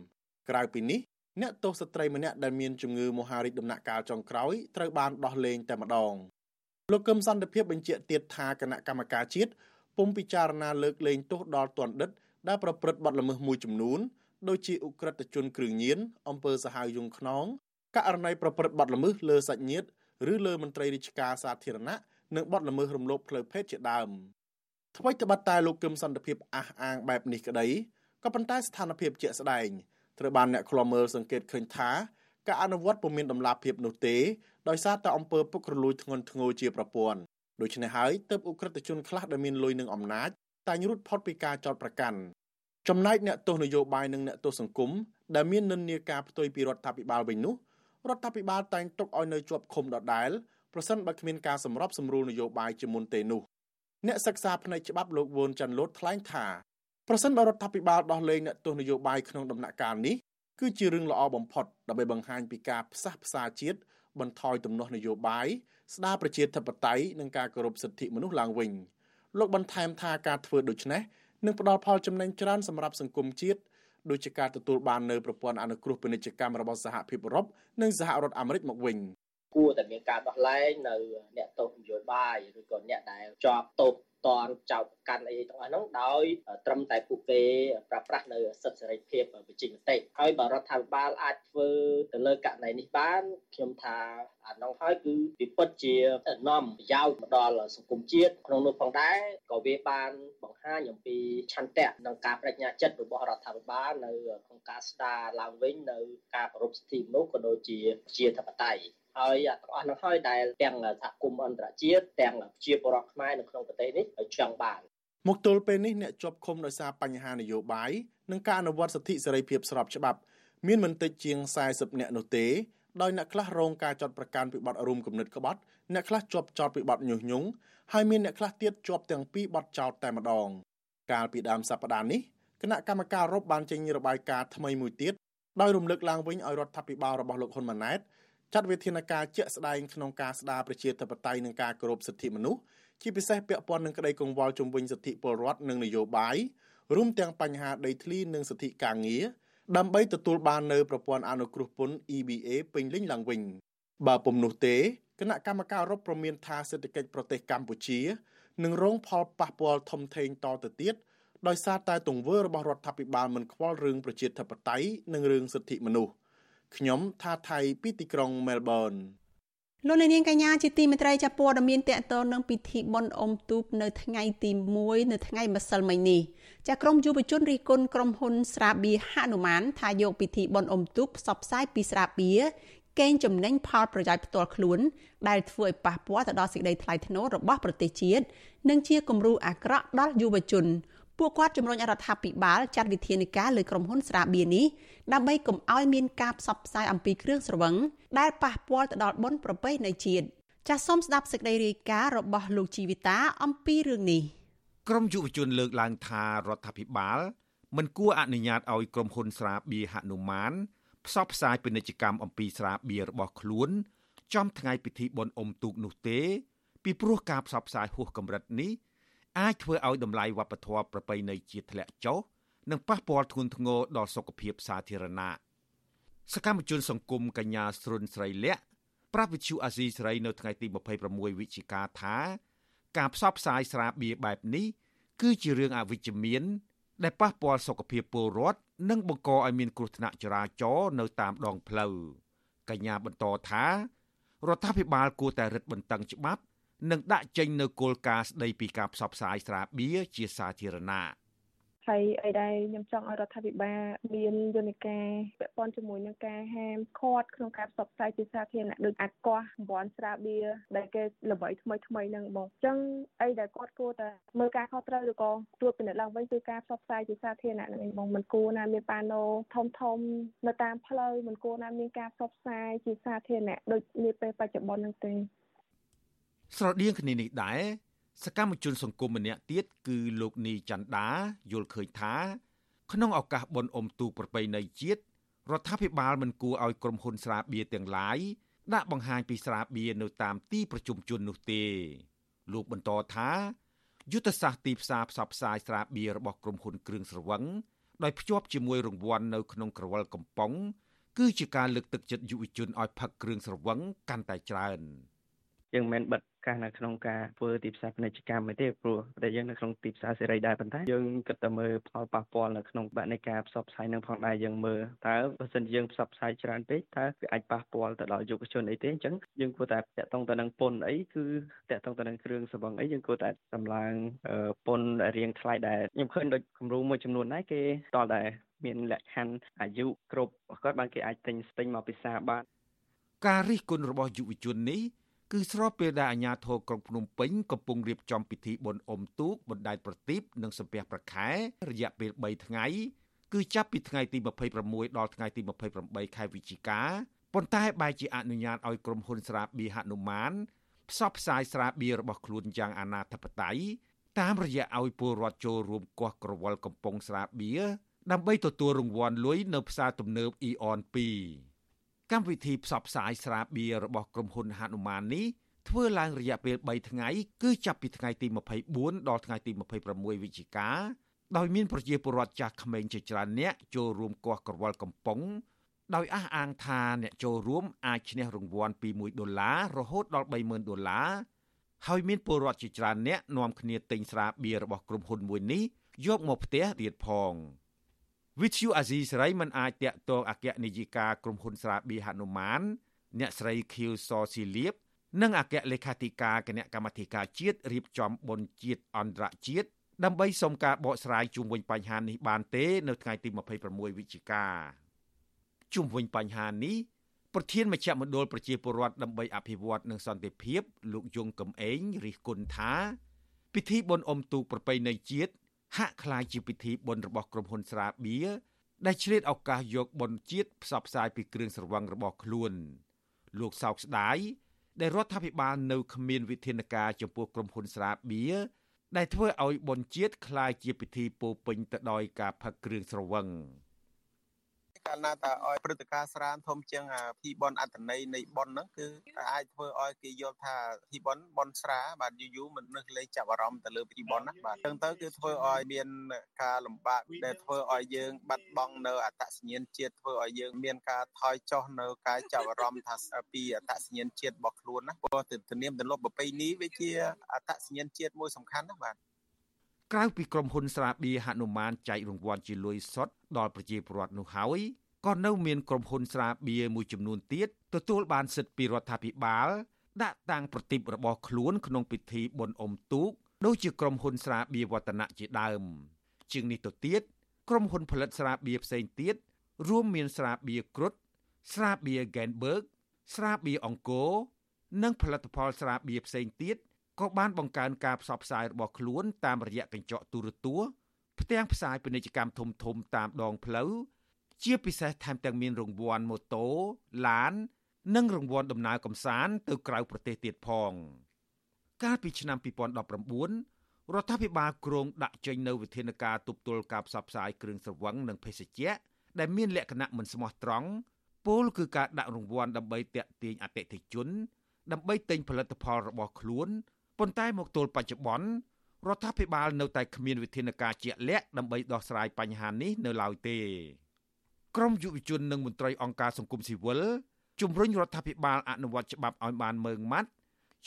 ក្រៅពីនេះអ្នកទោសស្ត្រីម្នាក់ដែលមានជំងឺមហារីកដំណាក់កាលចុងក្រោយត្រូវបានដោះលែងតែម្ដងលោកកឹមសន្តិភាពបញ្ជាក់ទៀតថាគណៈកម្មការជាតិពុំពិចារណាលើកលែងទោសដល់ទណ្ឌិត ដែលប្រព្រឹត្តបទល្មើសមួយចំនួនដូចជាឧក្រិដ្ឋជនគ្រឿងញៀនអំពើសាហាវយង់ខ្នងករណីប្រព្រឹត្តបទល្មើសលើសាច់ញាតិឬលើមន្ត្រីរាជការសាធារណៈនិងបទល្មើសរំលោភផ្លូវភេទជាដើមថ្មីត្បិតតែលោកគឹមសន្តិភាពអះអាងបែបនេះក្តីក៏ប៉ុន្តែស្ថានភាពជាក់ស្ដែង ត្រូវបានអ្នកខ្លាំមើលសង្កេតឃើញថាការអនុវត្តពុំមានដំណាភាពនោះទេដោយសារតែអង្គើពុករលួយធ្ងន់ធ្ងរជាប្រព័ន្ធដូច្នេះហើយទើបអ ுக ្រិតជនខ្លះដែលមានលុយនឹងអំណាចតែងរួចផុតពីការចោទប្រកាន់ចំណែកអ្នកទោសនយោបាយនិងអ្នកទោសសង្គមដែលមាននិន្នាការផ្ទុយពីរដ្ឋាភិបាលវិញនោះរដ្ឋាភិបាលតែងទុកឲ្យនៅជាប់ឃុំដដែលប្រសិនបើគ្មានការសម្របសម្រួលនយោបាយជាមុនទេនោះអ្នកសិក្សាផ្នែកច្បាប់លោកវូនចាន់លូតថ្លែងថា ប្រសិនបើរដ្ឋាភិបាលដោះលែងអ្នកទោសនយោបាយក្នុងដំណាក់កាលនេះគឺជារឿងល្អបំផុតដើម្បីបង្ហាញពីការផ្សះផ្សាជាតិបន្ថយទំនាស់នយោបាយស្ដារប្រជាធិបតេយ្យនិងការគោរពសិទ្ធិមនុស្សឡើងវិញលោកបន្ថែមថាការធ្វើដូច្នេះនិងផ្ដល់ផលចំណេញច្រើនសម្រាប់សង្គមជាតិដូចជាការទទួលបាននៅប្រព័ន្ធអនុគ្រោះពាណិជ្ជកម្មរបស់សហភាពអឺរ៉ុបនិងសហរដ្ឋអាមេរិកមកវិញគួរតែមានការដោះលែងនៅអ្នកទោសនយោបាយឬក៏អ្នកដែលជាប់ទោស តនចោតកាន់អីទាំងអស់ហ្នឹងដោយត្រឹមតែពួកគេប្រើប្រាស់នៅសិទ្ធិសេរីភាពវិជ្ជាមតិហើយបើរដ្ឋាភិបាលអាចធ្វើទៅលើករណីនេះបានខ្ញុំថាអានោះហើយគឺពិពិតជានាំប្រយោជន៍មកដល់សង្គមជាតិក្នុងនោះផងដែរក៏វាបានបង្ហាញអំពីឆន្ទៈនិងការបដិញ្ញាចិត្តរបស់រដ្ឋាភិបាលនៅក្នុងការស្ដារឡើងវិញនៅការគោរពសិទ្ធិមនុស្សក៏ដូចជាជាធិបតេយ្យ ហើយទាំងអស់នោះហើយដែលទាំងសហគមន៍អន្តរជាតិទាំងជាបរិបទខ្មែរនៅក្នុងប្រទេសនេះចង់បានមកទល់ពេលនេះអ្នកជាប់ឃុំដោយសារបញ្ហានយោបាយនិងការអនុវត្តសិទ្ធិសេរីភាពស្របច្បាប់ មានមិនតិចជាង40នាក់នោះទេដោយអ្នកខ្លះរងការចាត់ប្រកាន់ពីបទរួមគំនិតក្បត់អ្នកខ្លះជាប់ចោតពីបទញុះញង់ហើយមានអ្នកខ្លះទៀតជាប់ទាំងពីរបទចោតតែម្ដង កាលពីដើមសប្តាហ៍នេះគណៈកម្មការរົບបានចេញរបាយការណ៍ថ្មីមួយទៀតដោយរំលឹកឡើងវិញឲ្យរដ្ឋាភិបាលរបស់លោកហ៊ុនម៉ាណែត ចាត់វិធានការជាក់ស្ដែងក្នុងការស្ដារប្រជាធិបតេយ្យនិងការគោរពសិទ្ធិមនុស្សជាពិសេសពាក់ព័ន្ធនឹងក្តីកង្វល់ជំវិញសិទ្ធិពលរដ្ឋនិងនយោបាយរួមទាំងបញ្ហាដីធ្លីនិងសិទ្ធិការងារដើម្បីទទួលបាននៅប្រព័ន្ធអនុគ្រោះពន្ធ EBA ពេញលេញឡើងវិញបើពុំនោះទេគណៈកម្មការរົບប្រមានថាសេដ្ឋកិច្ចប្រទេសកម្ពុជានឹងរងផលប៉ះពាល់ធំធេងតទៅទៀតដោយសារតែទង្វើរបស់រដ្ឋាភិបាលមិនខ្វល់រឿងប្រជាធិបតេយ្យនិងរឿងសិទ្ធិមនុស្ស ខ្ញុំថាថៃពីទីក្រុងមែលប៊នលោកនាងកញ្ញាជាទីមេត្រីចាព័ត៌មានតកតនឹងពិធីបុណ្យអុំទូកនៅថ្ងៃទី1នៅថ្ងៃម្សិលមិញនេះចាក្រមយុវជនរីគុណក្រុមហ៊ុនស្រាបៀរហនុមានថាយកពិធីបុណ្យអុំទូកផ្សព្វផ្សាយពីស្រាបៀរកេងចំណេញផលប្រយោជន៍ផ្ទាល់ខ្លួនដែលធ្វើឲ្យប៉ះពាល់ទៅដល់សេចក្តីថ្លៃថ្នូររបស់ប្រទេសជាតិនិងជាគំរូអាក្រក់ដល់យុវជន ពួកគាត់ជំរុញរដ្ឋាភិបាលចាត់វិធានការលើក្រុមហ៊ុនស្រាបៀរនេះដើម្បីកុំឲ្យមានការផ្សព្វផ្សាយអំពីគ្រឿងស្រវឹងដែលប៉ះពាល់ទៅដល់បុណ្យប្រពៃណីជាតិចាសសូមស្ដាប់សេចក្តីរាយការណ៍របស់លោកជីវិតាអំពីរឿងនេះក្រមយុវជនលើកឡើងថារដ្ឋាភិបាលមិនគួរអនុញ្ញាតឲ្យក្រុមហ៊ុនស្រាបៀរហនុមានផ្សព្វផ្សាយពាណិជ្ជកម្មអំពីស្រាបៀររបស់ខ្លួនចំថ្ងៃពិធីបុណ្យអុំទូកនោះទេ ពីព្រោះការផ្សព្វផ្សាយហួសកម្រិតនេះ អាចធ្វើឲ្យតម្លៃវប្បធម៌ប្រពៃណីជាតិធ្លាក់ចុះនិងប៉ះពាល់ធ្ងន់ធ្ងរដល់សុខភាពសាធារណៈសកម្មជនសង្គមកញ្ញាស្រុនស្រីលក្ខប្រាប់វិទ្យុអាស៊ីសេរីនៅថ្ងៃទី26វិច្ឆិកាថាការផ្សព្វផ្សាយស្រាបៀរបែបនេះគឺជារឿងអវិជ្ជមាន ដែលប៉ះពាល់សុខភាពពលរដ្ឋនិងបង្កឲ្យមានគ្រោះថ្នាក់ចរាចរណ៍នៅតាមដងផ្លូវកញ្ញាបន្តថារដ្ឋាភិបាលគួរតែរឹតបន្តឹងច្បាប់ និងដាក់ចេញនៅគោលការណ៍ស្ដីពីការផ្សព្វផ្សាយស្រាបៀរជាសាធារណៈហើយអីដែរខ្ញុំចង់ឲ្យរដ្ឋាភិបាលមានយន្តការពាក់ព័ន្ធជាមួយនឹងការហាមឃាត់ក្នុងការផ្សព្វផ្សាយជាសាធារណៈដូចអាកោះតំបន់ស្រាបៀរដែលគេល្បីថ្មីថ្មីហ្នឹងបងអញ្ចឹងអីដែលគាត់គួរតែមើលការខុសត្រូវឬក៏ត្រួតពិនិត្យឡើងវិញគឺការផ្សព្វផ្សាយជាសាធារណៈហ្នឹងឯងបងមិនគួរណាមានប៉ាណូធំធំនៅតាមផ្លូវមិនគួរណាមានការផ្សព្វផ្សាយជាសាធារណៈដូចនាពេលបច្ចុប្បន្នហ្នឹងទេ ស្រដៀងគ្នានេះដែរសកម្មជនសង្គមម្នាក់ទៀតគឺលោកនីច័ន្ទដាយល់ឃើញថា ក្នុងឱកាសបុណ្យអុំទូកប្រពៃណីជាតិរដ្ឋាភិបាលមិនគួរឲ្យក្រុមហ៊ុនស្រាបៀរទាំងឡាយដាក់បង្ហាញពីស្រាបៀរនៅតាមទីប្រជុំជននោះទេ លោកបន្តថាយុទ្ធសាស្ត្រទីផ្សារផ្សព្វផ្សាយស្រាបៀររបស់ក្រុមហ៊ុនគ្រឿងស្រវឹងដោយភ្ជាប់ជាមួយរង្វាន់នៅក្នុងក្រវិលកំប៉ុងគឺជាការលើកទឹកចិត្តយុវជនឲ្យផឹកគ្រឿងស្រវឹងកាន់តែច្រើន យើងមិនបិទកាសនៅក្នុងការធ្វើទីផ្សារពាណិជ្ជកម្មទេព្រោះតែយើងនៅក្នុងទីផ្សារសេរីដែរប៉ុន្តែយើងគិតតែមើលផលប៉ះពាល់នៅក្នុងបែបនៃការផ្សព្វផ្សាយនឹងផងដែរយើងមើលតើបើសិនយើងផ្សព្វផ្សាយច្រើនពេកតើវាអាចប៉ះពាល់ទៅដល់យុវជនអីទេអញ្ចឹងយើងគួរតែតាក់ទងទៅនឹងពន្ធអីគឺតាក់ទងទៅនឹងគ្រឿងសង្វឹងអីយើងគួរតែសម្លាងពន្ធរៀងថ្លៃដែរខ្ញុំឃើញដូចគំរូមួយចំនួនដែរគេតតែមានលក្ខខណ្ឌអាយុគ្រប់គាត់បានគេអាចទិញស្ទិញមកពិសាបានការរិះគន់របស់យុវជននេះ គឺស្របពេលដែលអាជ្ញាធរក្រុងភ្នំពេញកំពុងរៀបចំពិធីបុណ្យអុំទូកបណ្ដែតប្រទីបនិងសំពះប្រខែរយៈពេល3ថ្ងៃគឺចាប់ពីថ្ងៃទី26ដល់ថ្ងៃទី28ខែវិច្ឆិកាប៉ុន្តែបែរជាអនុញ្ញាតឲ្យក្រុមហ៊ុនស្រាបៀរហនុមានផ្សព្វផ្សាយស្រាបៀររបស់ខ្លួនយ៉ាងអនាធិបតេយ្យតាមរយៈឲ្យពលរដ្ឋចូលរួមគាស់ក្រវិលកំប៉ុងស្រាបៀរដើម្បីទទួលរង្វាន់លុយនៅផ្សារទំនើបអ៊ីអន2 កម្មវិធីផ្សព្វផ្សាយស្រាបៀររបស់ក្រុមហ៊ុនហនុមាននេះធ្វើឡើងរយៈពេល3ថ្ងៃគឺចាប់ពីថ្ងៃទី24ដល់ថ្ងៃទី26វិច្ឆិកាដោយមានប្រជាពលរដ្ឋចាស់ក្មេងជាច្រើនអ្នកចូលរួមគាស់ក្រវល់កំប៉ុងដោយអះអាងថាអ្នកចូលរួមអាចឈ្នះរង្វាន់ពី1ដុល្លាររហូតដល់30000ដុល្លារហើយមានពលរដ្ឋជាច្រើនអ្នកនាំគ្នាទិញស្រាបៀររបស់ក្រុមហ៊ុនមួយនេះយកមកផ្ទះទៀតផង វិទ្យុអាស៊ីសេរីមិនអាចតាក់ទងអគ្គនាយិកាក្រុមហ៊ុនស្រាបៀរហនុមានអ្នកស្រីខៀវសស៊ីលៀបនិងអគ្គលេខាធិការគណៈកម្មាធិការជាតិរៀបចំបុណ្យជាតិអន្តរជាតិដើម្បីសុំការបកស្រាយជុំវិញបញ្ហានេះបានទេ នៅថ្ងៃទី26វិច្ឆិកាជុំវិញបញ្ហានេះប្រធានមជ្ឈមណ្ឌលប្រជាពលរដ្ឋដើម្បីអភិវឌ្ឍនិងសន្តិភាពលោកយងកំឯងរិះគន់ថាពិធីបុណ្យអុំទូកប្រពៃណីជាតិ ហាក់คล้ายជាពិធីបុណ្យរបស់ក្រុមហ៊ុនស្រាបៀរដែលឆ្លៀតឱកាសយកបុណ្យជាតិផ្សព្វផ្សាយពីគ្រឿងស្រវឹងរបស់ខ្លួន លោកសោកស្ដាយដែលរដ្ឋាភិបាលនៅគ្មានវិធានការចំពោះក្រុមហ៊ុនស្រាបៀរដែលធ្វើឲ្យបុណ្យជាតិคล้ายជាពិធីពោពេញទៅដោយការផឹកគ្រឿងស្រវឹង កាលណាតើឲ្យព្រឹត្តិការណ៍ស្រានធំជាងពីបនអត្តន័យនៃបនហ្នឹងគឺអាចធ្វើឲ្យគេយល់ថាពីបនបនស្រាបាទយូរយូរមនុស្សលេងចាប់អារម្មណ៍ទៅលើពីបនណាបាទចឹងទៅគឺធ្វើឲ្យមានការលំបាកដែលធ្វើឲ្យយើងបាត់បង់នៅអត្តសញ្ញាណជាតិធ្វើឲ្យយើងមានការថយចុះនៅការចាប់អារម្មណ៍ថាពីអត្តសញ្ញាណជាតិរបស់ខ្លួនណាព្រោះទំនៀមទម្លាប់ប្រពៃណីវាជាអត្តសញ្ញាណជាតិមួយសំខាន់ណាបាទ ក្រៅពីក្រុមហ៊ុនស្រាបៀរហនុមានចែករង្វាន់ជាលុយសុទ្ធដល់ប្រជាពលរដ្ឋនោះហើយក៏នៅមានក្រុមហ៊ុនស្រាបៀរមួយចំនួនទៀតទទួលបានសិទ្ធិពីរដ្ឋាភិបាលដាក់តាំងប្រតិបរបស់ខ្លួនក្នុងពិធីបុណ្យអុំទូកដូចជាក្រុមហ៊ុនស្រាបៀរវឌ្ឍនៈជាដើម ជាងនេះទៅទៀតក្រុមហ៊ុនផលិតស្រាបៀរផ្សេងទៀតរួមមានស្រាបៀរគ្រុតស្រាបៀរ Genberg ស្រាបៀរអង្គរនិងផលិតផលស្រាបៀរផ្សេងទៀត ក៏បានបង្កើនការផ្សព្វផ្សាយរបស់ខ្លួនតាមរយៈកញ្ចក់ទូរទស្សន៍ផ្ទាំងផ្សាយពាណិជ្ជកម្មធំធំតាមដងផ្លូវជាពិសេសថែមទាំងមានរង្វាន់ម៉ូតូឡាន និងរង្វាន់ដំណើរកម្សាន្តទៅក្រៅប្រទេសទៀតផង កាលពីឆ្នាំ2019រដ្ឋាភិបាលគ្រោងដាក់ចេញនូវវិធានការទប់ទល់ការផ្សព្វផ្សាយគ្រឿងស្រវឹងនិងភេសជ្ជៈដែលមានលក្ខណៈមិនស្មោះត្រង់ពោលគឺការដាក់រង្វាន់ដើម្បីតាក់ទាញអតិថិជន ដើម្បីទិញផលិតផលរបស់ខ្លួន ប៉ុន្តែមកទល់បច្ចុប្បន្នរដ្ឋាភិបាលនៅតែគ្មានវិធានការជាក់លាក់ដើម្បីដោះស្រាយបញ្ហានេះនៅឡើយទេក្រមយុវជននិងមន្ត្រីអង្គការសង្គមស៊ីវិលជំរុញរដ្ឋាភិបាលអនុវត្តច្បាប់ឲ្យបានម៉ឺងម៉ាត់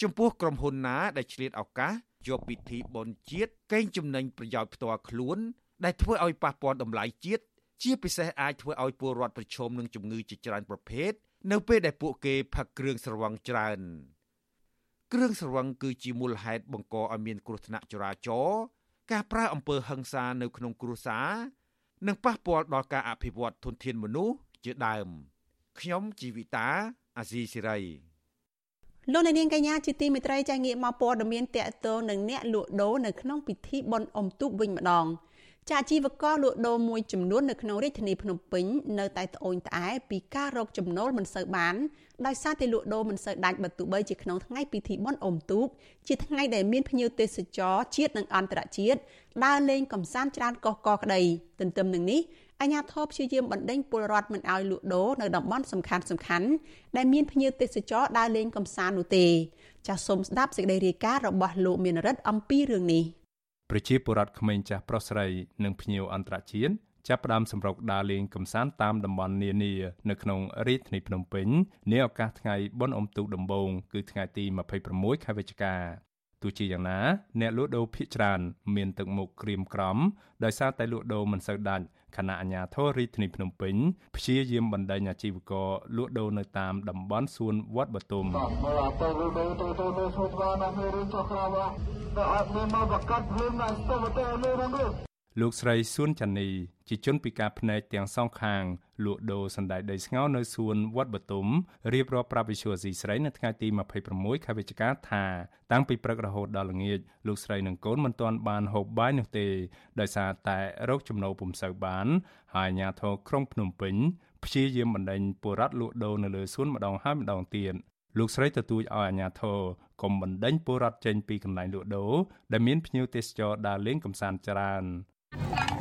ចំពោះក្រុមហ៊ុនណា ដែលឆ្លៀតឱកាសយកពិធីបុណ្យជាតិកេងចំណេញប្រយោជន៍ផ្ទាល់ខ្លួន ដែលធ្វើឲ្យប៉ះពាល់តម្លៃជាតិជាពិសេសអាចធ្វើឲ្យពលរដ្ឋប្រឈមនឹងជំងឺជាច្រើនប្រភេទនៅពេលដែលពួកគេផឹកគ្រឿងស្រវឹងច្រើន គ្រឿងស្រវឹងគឺជាមូលហេតុបង្កឲ្យមានគ្រោះថ្នាក់ចរាចរណ៍ការប្រើអំពើហិង្សានៅក្នុងគ្រួសារនិងប៉ះពាល់ដល់ការអភិវឌ្ឍធនធានមនុស្សជាដើមខ្ញុំជីវិតាអាស៊ីសេរីលោកនាងកញ្ញាជាទីមេត្រីចាងាកមកព័ត៌មានតកតងនឹងអ្នកលក់ដូរនៅក្នុងពិធីបុណ្យអុំទូកវិញម្ដង ចាជីវករលក់ដូរមួយចំនួននៅក្នុងរាជធានីភ្នំពេញនៅតែត្អូញត្អែពីការរកចំណូលមិនសូវបានដោយសារតែលក់ដូរមិនសូវដាច់បើទោះបីជាក្នុងថ្ងៃពិធីបុណ្យអុំទូកជាថ្ងៃដែលមានភ្ញៀវទេសចរជាតិនិងអន្តរជាតិដើរលេងកម្សាន្តច្រើនកុះកក្តីទន្ទឹមនឹងនេះអាជ្ញាធរព្យាយាមបណ្ដេញពលរដ្ឋមិនឲ្យលក់ដូរនៅតំបន់សំខាន់សំខាន់ដែលមានភ្ញៀវទេសចរដើរលេងកម្សាន្តនោះទេចាសសូមស្ដាប់សេចក្តីរាយការណ៍របស់លោកមានរិទ្ធអំពីរឿងនេះ ប្រជាពលរដ្ឋក្មេងចាស់ប្រុសស្រីនិងភ្ញៀវអន្តរជាតិចាប់ផ្ដើមសម្រុកដើរលេងកម្សាន្តតាមតំបន់នានានៅក្នុងរាជធានីភ្នំពេញនាឱកាសថ្ងៃបុណ្យអុំទូកដំបូងគឺថ្ងៃទី26ខែវិច្ឆិកាទោះជាយ៉ាងណា អ្នកលក់ដូរភ ieck ច្រើន មានទឹកមុខក្រៀមក្រំដោយសារតែលក់ដូរមិនសូវដាច់ ខណៈអាជ្ញាធររាជធានីភ្នំពេញព្យាយាមបណ្ដេញអាជីវករលក់ដូរនៅតាមតំបន់សួនវត្តបទុមតែអត់មានមកបកាត់ភ្លើងណាស់ទៅទៅលើហ្នឹង លោកស្រីសួនចានីជាជនពិការភ្នែកទាំងសងខាងលក់ដូរសណ្តែកដីស្ងោរនៅសួនវត្តបទុមរៀបរាប់ប្រាប់វិសុយស៊ីស្រីនៅថ្ងៃទី26ខែវិច្ឆិកាថាតាំងពីព្រឹករហូតដល់ល្ងាចលោកស្រីនិងកូនមិនទាន់បានហូបបាយនោះទេដោយសារតែរោគចំណូលពុំសូវបានហើយអាជ្ញាធរក្រុងភ្នំពេញព្យាយាមបណ្ដេញពលរដ្ឋលក់ដូរនៅលើសួនម្ដងហើយម្ដងទៀតលោកស្រីទទូចឲ្យអាជ្ញាធរកុំបណ្ដេញពលរដ្ឋចេញពីកន្លែងលក់ដូរដែលមានភ្ញៀវទេសចរដើរលេងកម្សាន្តច្រើន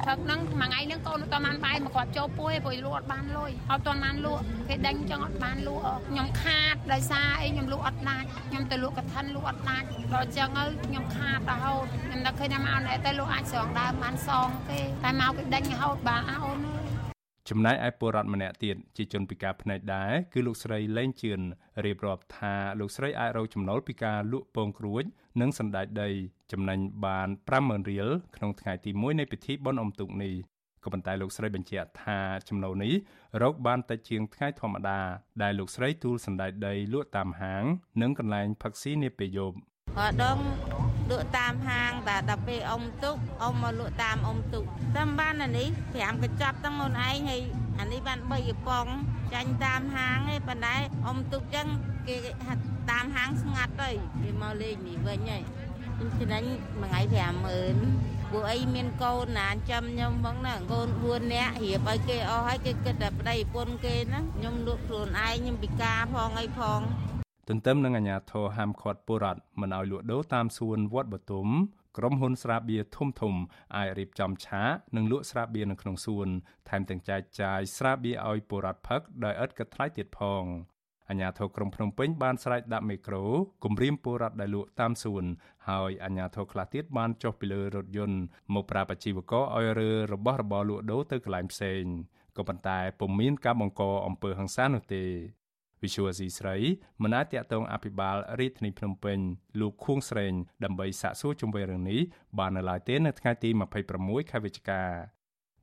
ព្រឹកហ្នឹងមួយថ្ងៃហ្នឹងកូនអត់តាន់បានបាយមកគាត់ចូលពួយព្រោះលក់អត់បានលុយអត់តាន់បានលក់គេដេញអញ្ចឹងអត់បានលក់ខ្ញុំខាតដោយសារអីខ្ញុំលក់អត់ដាច់ខ្ញុំទៅលក់កឋិនលក់អត់ដាច់ដល់អញ្ចឹងទៅខ្ញុំខាតរហូតខ្ញុំនឹកឃើញថាមកណែទៅលក់អាចស្រងដើមបានសងគេតែមកគេដេញរហូតបាទអូន ចំណែកឯពលរដ្ឋម្នាក់ទៀតជាជនពិការភ្នែកដែរគឺលោកស្រីលេងជឿនរៀបរាប់ថាលោកស្រីអាចរកចំណូលពីការលក់ពងគ្រួចនិងសណ្ដែកដី ចំណេញបាន50000រៀលក្នុងថ្ងៃទី1នៃពិធីបុណ្យអុំទូកនេះក៏ប៉ុន្តែលោកស្រីបញ្ជាក់ថាចំណូលនេះរកបានតិចជាងថ្ងៃធម្មតាដែលលោកស្រីទូលសណ្ដែកដីលក់តាមហាង និងកន្លែងផឹកស៊ីនាពេលយប់ ក៏ដងលក់តាមហាងតែដល់ពេលអ៊ំទុកអ៊ំមកលក់តាមអ៊ំទុកតាមបានអានេះ5កញ្ចប់ទាំងអូនឯងហើយអានេះបាន3កំប៉ុងចាញ់តាមហាងឯងប៉ុន្តែអ៊ំទុកចឹងគេតាមហាងស្ងាត់ទៅគេមកលេងនេះវិញហើយចំណេញមួយថ្ងៃ50000ពួកអីមានកូនណាចាំខ្ញុំហ្មងណាកូន4នាក់រៀបឲ្យគេអស់ហើយគេគិតតែប្តីប្រពន្ធគេណាខ្ញុំលក់ខ្លួនឯងខ្ញុំពិការផងអីផង ទន្ទឹមនឹងអាញាធរហាមឃាត់ពលរដ្ឋមិនឲ្យលក់ដូរតាមសួនវត្តបទុមក្រុមហ៊ុនស្រាបៀរធំធំអាចរៀបចំឆាកនិងលក់ស្រាបៀរនៅក្នុងសួនថែមទាំងចែកចាយស្រាបៀរឲ្យពលរដ្ឋផឹកដោយឥតគិតថ្លៃទៀតផងអាជ្ញាធរក្រុងភ្នំពេញបានស្រែកដាក់មេក្រូគម្រាមពលរដ្ឋដែលលក់តាមសួនហើយអាជ្ញាធរខ្លះទៀតបានចុះពីលើរថយន្តមកប្រាប់អាជីវករឲ្យរើរបស់របរលក់ដូរទៅកន្លែងផ្សេងក៏ប៉ុន្តែពុំមានការបង្កអំពើហិង្សានោះទេ វិសុវស៊ីស្រីមិនអាចតាក់ទងអភិបាលរាជធានីភ្នំពេញលោកខួងស្រេងដើម្បីសាកសួរជុំវិញរឿងនេះបាននៅឡើយទេនៅថ្ងៃទី26ខែវិច្ឆិកា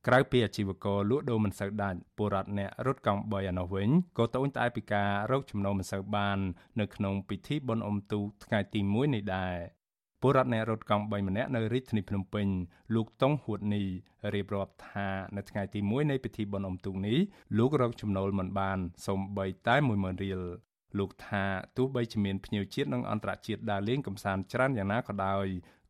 ក្រៅពីអាជីវករលក់ដូរមិនសូវដាច់ពលរដ្ឋអ្នករត់កង់3ឯនោះវិញក៏ត្អូញត្អែពីការរកចំណូលមិនសូវបាន នៅក្នុងពិធីបុណ្យអុំទូកថ្ងៃទី1នេះដែរ ពលរដ្ឋអ្នករត់កង់3ម្នាក់នៅរាជធានីភ្នំពេញលោកតុងហួតនីរៀបរាប់ថានៅថ្ងៃទី1នៃពិធីបុណ្យអុំទូកនេះលោករកចំណូលមិនបានសូម្បីតែ10000រៀលលោកថាទោះបីជាមានភ្ញៀវជាតិនិងអន្តរជាតិដើរលេងកម្សាន្តច្រើនយ៉ាងណាក៏ដោយ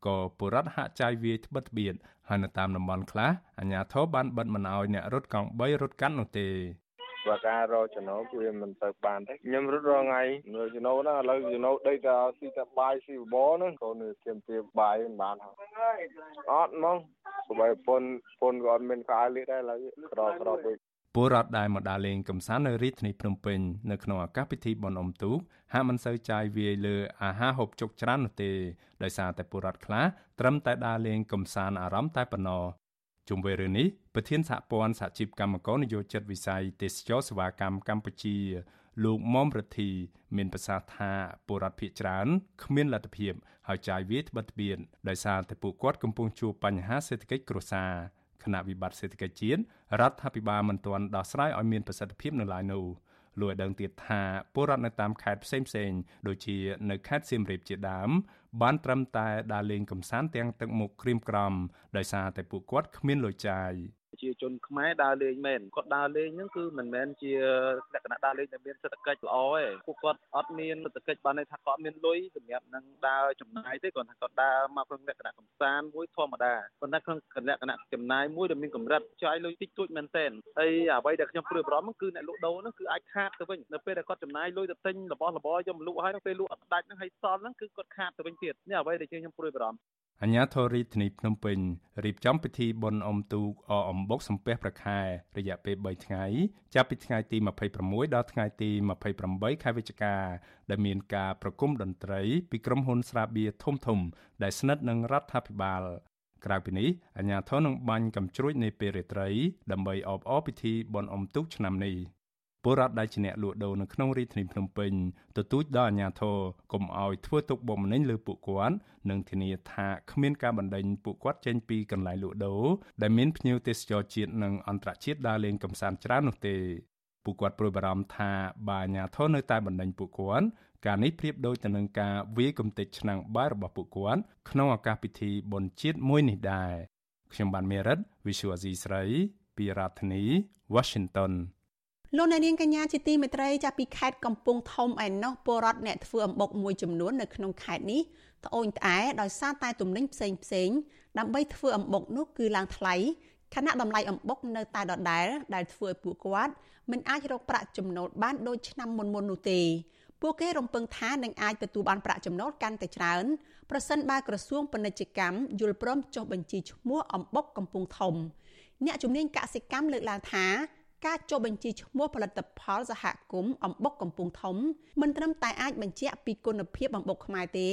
ក៏ពលរដ្ឋហាក់ចាយវាយត្បិតត្បៀតហើយនៅតាមតំបន់ខ្លះអាជ្ញាធរបានបិទមិនអោយអ្នករត់កង់3រត់កាន់នោះទេ បើការរកចំណូលគឺវាមិនទៅបានទេខ្ញុំរត់រងថ្ងៃរកចំណូលណាឥឡូវចំណូលដីតែស៊ីតែបាយស៊ីបបរហ្នឹងកូនខ្ញុំទាបាយមិនបានហើយអត់ហ្មងបើប៉ុនប៉ុនក៏អត់មានកាយលៀកដែរឥឡូវក្រក្រពេកពលរដ្ឋដែលមកដើរលេងកំសាន្តនៅរាជធានីភ្នំពេញនៅក្នុងឱកាសពិធីបុណ្យអុំទូកហាក់មិនសូវចាយវាយលើអាហារហូបចុកច្រើននោះទេដោយសារតែពលរដ្ឋខ្លះត្រឹមតែដើរលេងកំសាន្តអារម្មណ៍តែប៉ុណ្ណោះ ជុំវិញរឿងនេះប្រធានសហព័ន្ធសហជីពកម្មករនយោជិតវិស័យទេសចរសេវាកម្មកម្ពុជា លោកមុំរទ្ធី មានប្រសាសន៍ថាពលរដ្ឋភៀសច្រើនគ្មានលទ្ធភាពហើយចាយវាយត្បិតត្បៀនដោយសារតែពួកគាត់កំពុងជួបបញ្ហាសេដ្ឋកិច្ចគ្រួសារគណៈវិបត្តិសេដ្ឋកិច្ចជាតិរដ្ឋាភិបាលមិនទាន់ដោះស្រាយឲ្យមានប្រសិទ្ធភាពនៅឡើយនោះ លោកឲ្យដឹងទៀតថាពលរដ្ឋនៅតាមខេត្តផ្សេងផ្សេងដូចជានៅខេត្តសៀមរាបជាដើមបានត្រឹមតែដើរលេងកំសាន្តទាំងទឹកមុខក្រៀមក្រំដោយសារតែពួកគាត់គ្មានលុយចាយ ជាជនខ្មែរដើរលេងមែនគាត់ដើរលេងហ្នឹងគឺមិនមែនជាលក្ខណៈដើរលេងដែលមានសេដ្ឋកិច្ចល្អទេពួកគាត់អត់មានសេដ្ឋកិច្ចបានន័យថាគាត់មានលុយសម្រាប់នឹងដើរចំណាយទេគាត់ថាគាត់ដើរមកក្នុងលក្ខណៈកំសាន្តមួយធម្មតាប៉ុន្តែក្នុងលក្ខណៈចំណាយមួយដែលមានកម្រិតចាយលុយតិចតួចមែនទែនហើយអ្វីដែលខ្ញុំព្រួយបារម្ភគឺអ្នកលក់ដូរហ្នឹងគឺអាចខាតទៅវិញនៅពេលដែលគាត់ចំណាយលុយទៅទិញរបស់របរយកមកលក់ហើយនៅពេលលក់អត់ដាច់ហ្នឹងហើយសល់ហ្នឹងគឺគាត់ខាតទៅវិញទៀតនេះអ្វីដែលខ្ញុំព្រួយបារម្ភ អញ្ញាធរិទ្ធនីភ្នំពេញរៀបចំពិធីបុណ្យអុំទូកអអំបុកសំពះប្រខែរយៈពេល3ថ្ងៃចាប់ពីថ្ងៃទី26ដល់ថ្ងៃទី28ខែវិច្ឆិកាដែលមានការប្រគំតន្ត្រីពីក្រុមហ៊ុនស្រាបៀរធំធំ ដែលស្និទ្ធនឹងរដ្ឋាភិបាលក្រៅពីនេះអញ្ញាធននឹងបាញ់កំជ្រួចនៃពេលរាត្រីដើម្បីអបអរពិធីបុណ្យអុំទូកឆ្នាំនេះ ពលរដ្ឋដែលជាអ្នកលក់ដូរនៅក្នុងរាជធានីភ្នំពេញទទូចដល់អាជ្ញាធរកុំឲ្យធ្វើទុកបុកម្នេញលើពួកគាត់និងធានាថាគ្មានការបណ្តេញពួកគាត់ចេញពីកន្លែងលក់ដូរដែលមានភ្ញៀវទេសចរជាតិនិងអន្តរជាតិដើរលេងកម្សាន្តច្រើននោះទេពួកគាត់ព្រួយបារម្ភថាបើអាជ្ញាធរនៅតែបណ្តេញពួកគាត់ការនេះប្រៀបដូចទៅនឹងការវាយកំទេចឆ្នាំងបាយរបស់ពួកគាត់ក្នុងឱកាសពិធីបុណ្យជាតិមួយនេះដែរខ្ញុំបានមេរិត Visual Asia ស្រី ពីរដ្ឋធានី Washington លោកអ្នកនាងកញ្ញាជាទីមេត្រីចាប់ពីខេត្តកំពង់ធំឯណោះពលរដ្ឋអ្នកធ្វើអំបុកមួយចំនួននៅក្នុងខេត្តនេះត្អូញត្អែដោយសារតែទំនិញផ្សេងផ្សេងដើម្បីធ្វើអំបុកនោះគឺឡើងថ្លៃខណៈតម្លៃអំបុកនៅតែដដែលដែលធ្វើឲ្យពួកគាត់មិនអាចរកប្រាក់ចំណូលបានដូចឆ្នាំមុនមុននោះទេពួកគេរំពឹងថានឹងអាចទទួលបានប្រាក់ចំណូលកាន់តែច្រើនប្រសិនបើក្រសួងពាណិជ្ជកម្មយល់ព្រមចុះបញ្ជីឈ្មោះអំបុកកំពង់ធំអ្នកជំនាញកសិកម្មលើកឡើងថា ការចុះបញ្ជីឈ្មោះផលិតផលសហគមន៍អំបុកកំពង់ធំមិនត្រឹមតែអាចបញ្ជាក់ពីគុណភាពអំបុកខ្មែរទេ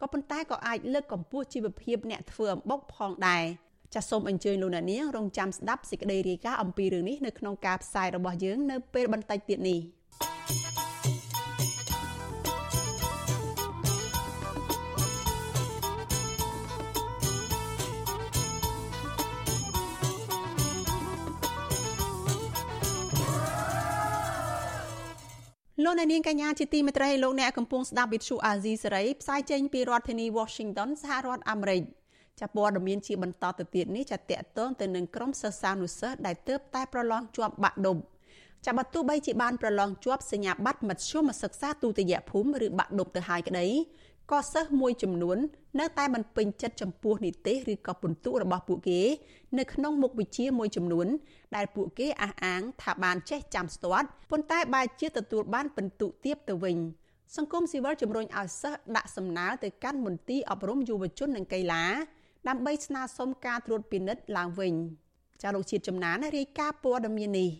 ក៏ប៉ុន្តែក៏អាចលើកកម្ពស់ជីវភាពអ្នកធ្វើអំបុកផងដែរចាសសូមអញ្ជើញលោកអ្នកនាងរងចាំស្ដាប់សេចក្តីរាយការណ៍អំពីរឿងនេះនៅក្នុងការផ្សាយរបស់យើងនៅពេលបន្តិចទៀតនេះ លោកអ្នកនាងកញ្ញាជាទីមេត្រីលោកអ្នកកំពុងស្ដាប់វិទ្យុអាស៊ីសេរីផ្សាយចេញពីរដ្ឋធានី Washington សហរដ្ឋអាមេរិកចាព័ត៌មានជាបន្តទៅទៀតនេះចាតកតងទៅនឹងក្រុមសិស្សានុសិស្សដែលទើបតែប្រឡងជាប់បាក់ឌុបចាបើទោះបីជាបានប្រឡងជាប់សញ្ញាបត្រមធ្យមសិក្សាទូទៅយភូមិឬបាក់ឌុបទៅហើយក្តី ក៏សិស្សមួយចំនួន នៅតែមិនពេញចិត្តចំពោះនីតិឬក៏ពិន្ទុរបស់ពួកគេ នៅក្នុងមុខវិជ្ជាមួយចំនួន ដែលពួកគេអះអាងថាបានចេះចាំស្ទាត់ប៉ុន្តែបែរជាទទួលបានពិន្ទុទាបទៅវិញសង្គមស៊ីវិលជំរុញឲ្យសិស្សដាក់សំណើទៅកាន់មន្ទីរអប់រំយុវជននិងកីឡាដើម្បីស្នើសុំការត្រួតពិនិត្យឡើងវិញចាលោកជាតិចំណានរាយការណ៍ព័ត៌មាននេះ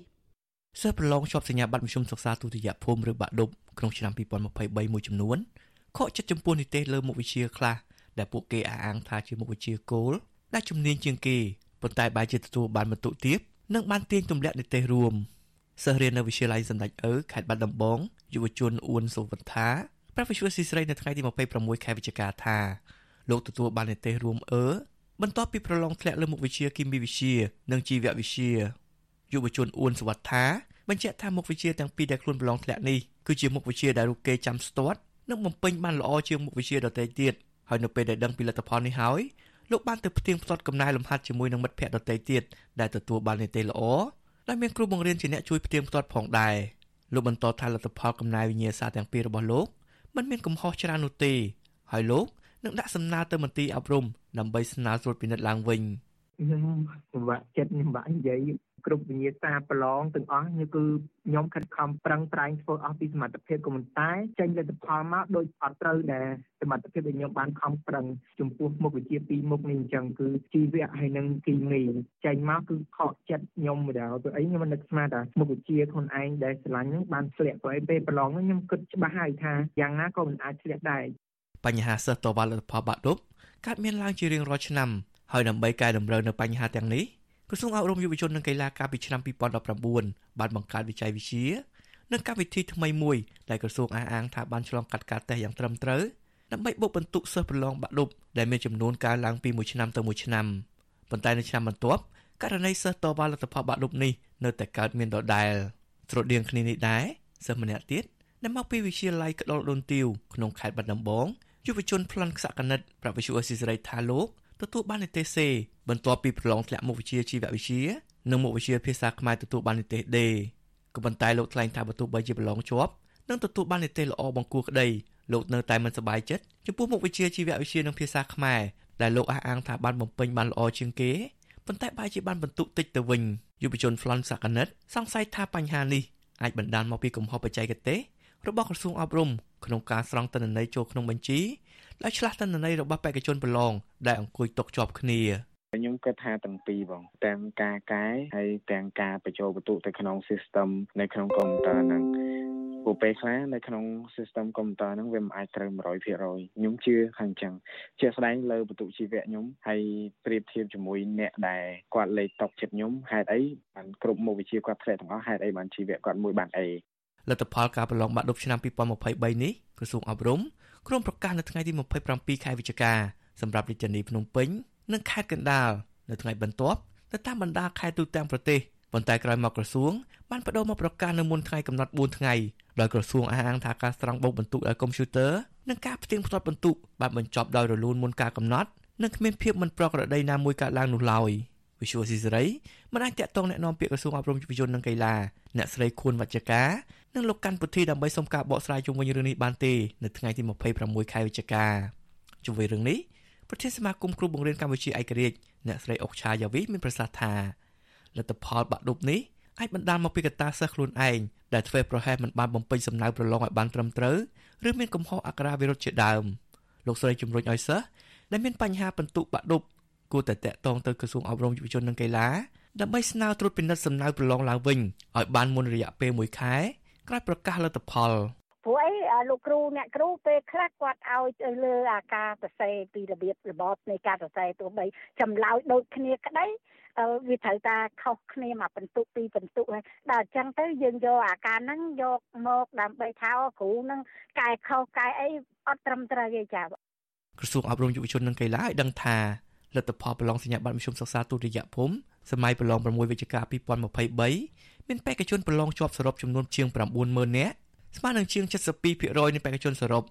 សិស្សប្រឡងជាប់សញ្ញាបត្រមធ្យមសិក្សាទុតិយភូមិឬបាក់ឌុបក្នុងឆ្នាំ2023មួយចំនួន ខកចិត្តចំពោះនិទេសលើមុខវិជ្ជាខ្លះដែលពួកគេអះអាងថាជាមុខវិជ្ជាគោលដែលជំនាញជាងគេប៉ុន្តែបែរជាទទួលបានបន្ទុកទាបនិងបានទាញទម្លាក់និទេសរួមសិស្សរៀននៅវិទ្យាល័យសម្ដេចអឺខេត្តបាត់ដំបងយុវជនអ៊ួនសុវណ្ថាប្រាប់វិទ្យុស៊ីស្រីនៅថ្ងៃទី26ខែវិច្ឆិកាថាលោកទទួលបាននិទេសរួមអឺបន្ទាប់ពីប្រឡងធ្លាក់លើមុខវិជ្ជាគីមីវិទ្យានិងជីវវិទ្យាយុវជនអ៊ួនសុវត្ថាបញ្ជាក់ថាមុខវិជ្ជាទាំងពីរដែលខ្លួនប្រឡងធ្លាក់នេះគឺជាមុខវិជ្ជាដែលរូបគេចាំស្ទាត់ និងបំពេញបានល្អជាងមុខវិជ្ជាដទៃទៀតហើយនៅពេលដែលដឹងពីលទ្ធផលនេះហើយលោកបានទៅផ្ទៀងផ្ទាត់កំណែលំហាត់ជាមួយនឹងមិត្តភ័ក្តិដទៃទៀតដែលទទួលបាននីតិល្អដែលមានគ្រូបង្រៀនជាអ្នកជួយផ្ទៀងផ្ទាត់ផងដែរលោកបន្តថាលទ្ធផលកំណែវិញ្ញាសាទាំងពីររបស់លោកមិនមានកំហុសច្រើននោះទេហើយលោកនឹងដាក់សំណើទៅមន្ទីរអប់រំដើម្បីស្នើត្រួតពិនិត្យឡើងវិញ ខ្ញុំពិបាកចិត្តខ្ញុំពិបាកនិយាយគ្រប់វិញ្ញាសាប្រឡងទាំងអស់នេះគឺខ្ញុំខិតខំប្រឹងប្រែងធ្វើអស់ពីសមត្ថភាពក៏ប៉ុន្តែចេញលទ្ធផលមកដូចអត់ត្រូវដែលសមត្ថភាពដែលខ្ញុំបានខំប្រឹងចំពោះមុខវិជ្ជាពីរមុខនេះអញ្ចឹងគឺជីវៈហើយនិងគីមីចេញមកគឺខកចិត្តខ្ញុំម្ដងទៅអីខ្ញុំមិននឹកស្មានថាមុខវិជ្ជាខ្លួនឯងដែលស្រឡាញ់ហ្នឹងបានធ្លាក់ទៅអីពេលប្រឡងហ្នឹងខ្ញុំគិតច្បាស់ហើយថាយ៉ាងណាក៏មិនអាចធ្លាក់ដែរបញ្ហាសិស្សតវ៉ាលទ្ធផលបាក់ឌុបកើតមានឡើងជារៀងរាល់ឆ្នាំ ហើយដើម្បីកែតម្រូវនៅបញ្ហាទាំងនេះក្រសួងអប់រំយុវជននិងកីឡាកាលពីឆ្នាំ2019បានបង្កើតវិច័យវិទ្យានិងកម្មវិធីថ្មីមួយដែលក្រសួងអះអាងថាបានឆ្លងកាត់ការតេស្តយ៉ាងត្រឹមត្រូវដើម្បីបុកបន្ទុកសិស្សប្រឡងបាក់ឌុបដែលមានចំនួនកើនឡើងពីមួយឆ្នាំទៅមួយឆ្នាំប៉ុន្តែនៅឆ្នាំបន្ទាប់ករណីសិស្សតវ៉ាលទ្ធផលបាក់ឌុបនេះនៅតែកើតមានដដែលស្រដៀងគ្នានេះដែរសិស្សម្នាក់ទៀតដែលមកពីវិទ្យាល័យក្តុលដូនទាវក្នុងខេត្តបាត់ដំបងយុវជនប្លន់ខ្សាក់កណិតប្រាប់វិទ្យុអេស៊ីសរ៉ៃថាលោក ទទួលបាននិទេសសេបន្ទាប់ពីប្រឡងធ្លាក់មុខវិជ្ជាជីវវិទ្យានិងមុខវិជ្ជាភាសាខ្មែរទទួលបាននិទេសដេក៏ប៉ុន្តែលោកថ្លែងថាបើទោះបីជាប្រឡងជាប់និងទទួលបាននិទេសល្អបង្គួរក្តីលោកនៅតែមិនសប្បាយចិត្តចំពោះមុខវិជ្ជាជីវវិទ្យានិងភាសាខ្មែរដែលលោកអះអាងថាបានបំពេញបានល្អជាងគេប៉ុន្តែបែរជាបានបន្ទុកតិចទៅវិញយុវជនប្លន់សាកណិតសង្ស័យថាបញ្ហានេះអាចបណ្ដាលមកពីកំហុសបច្ចេកទេសរបស់ក្រសួងអប់រំក្នុងការស្រង់ទិន្នន័យចូលក្នុងបញ្ជី ដោយឆ្លាស់ទិន្នន័យរបស់បេក្ខជនប្រឡងដែលអង្គុយຕົកជាប់គ្នាខ្ញុំគិតថាទាំងពីរបងទាំងការកែហើយទាំងការបញ្ចូលបន្ទុកទៅក្នុង system នៅក្នុងកុំព្យូទ័រហ្នឹងព្រោះពេលខ្លះនៅក្នុង system កុំព្យូទ័រហ្នឹងវាមិនអាចត្រូវ100%ខ្ញុំជឿខាងចឹងជាក់ស្ដែងលើបន្ទុកជីវៈខ្ញុំហើយប្រៀបធៀបជាមួយអ្នកដែលគាត់លេខតុកចិត្តខ្ញុំហេតុអីបានគ្រប់មុខវិជ្ជាគាត់ធ្លាក់ទាំងអស់ហេតុអីបានជីវៈគាត់មួយបានអេលទ្ធផលការប្រឡងបាក់ឌុបឆ្នាំ2023នេះក្រសួងអប់រំ ក្រុមប្រកាសនៅថ្ងៃទី27ខែវិច្ឆិកាសម្រាប់រាជធានីភ្នំពេញនិងខេត្តកណ្ដាលនៅថ្ងៃបន្ទាប់ទៅតាមបណ្ដាខេត្តទូទាំងប្រទេសប៉ុន្តែក្រោយមកក្រសួងបានបដូរមកប្រកាសនៅមុនថ្ងៃកំណត់4ថ្ងៃដោយក្រសួងអះអាងថាការស្រង់បូកបន្ទុកដោយកុំព្យូទ័រនិងការផ្ទៀងផ្ទាត់បន្ទុកបានបញ្ចប់ដោយរលូនមុនការកំណត់និងគ្មានភាពមិនប្រក្រតីណាមួយកើតឡើងនោះឡើយវិសុវស៊ីសេរីមិនអាចតាក់ទងแนะនាំពាក្យក្រសួងអប់រំយុវជននិងកីឡាអ្នកស្រីខួនវច្ចកា និងលោកកាន់ពុធីដើម្បីសុំការបកស្រាយជុំវិញរឿងនេះបានទេនៅថ្ងៃទី26ខែវិច្ឆិកាជុំវិញរឿងនេះប្រធានសមាគមគ្រូបង្រៀនកម្ពុជាឯករាជ្យអ្នកស្រីអុកឆាយ៉ាវីមានប្រសាសន៍ថាលទ្ធផលបាក់ឌុបនេះអាចបណ្ដាលមកពីកត្តាសិស្សខ្លួនឯងដែលធ្វើប្រហែសមិនបានបំពេញសំណើប្រឡងឲ្យបានត្រឹមត្រូវឬមានកំហុសអក្ខរាវិរុទ្ធជាដើមលោកស្រីជំរុញឲ្យសិស្សដែលមានបញ្ហាបន្ទុកបាក់ឌុបគួរតែតាក់ទងទៅក្រសួងអប់រំយុវជននិងកីឡាដើម្បីស្នើត្រួតពិនិត្យសំណើប្រឡងឡើងវិញឲ្យបានមុនរយៈពេល1ខែ ក្រោយប្រកាសលទ្ធផលព្រោះអីលោកគ្រូអ្នកគ្រូពេលខ្លះគាត់ឲ្យទៅលើអាការសរសេរពីរបៀបរបបនៃការសរសេរទោះបីចម្លើយដូចគ្នាក្តីវាត្រូវតាខុសគ្នាមកបន្ទុកពីបន្ទុកហើយដល់អញ្ចឹងទៅយើងយកអាការហ្នឹងយកមកដើម្បីថាគ្រូហ្នឹងកែខុសកែអីអត់ត្រឹមត្រូវទេចា៎ក្រសួងអប់រំយុវជននិងកីឡាឲ្យដឹងថាលទ្ធផលប្រឡងសញ្ញាបត្រមធ្យមសិក្សាទុតិយភូមិសម័យប្រឡង6វិច្ឆិកា2023 មានបេក្ខជនប្រឡងជាប់សរុបចំនួនជាង90000នាក់ស្មើនឹងជាង72%នៃបេក្ខជនសរុប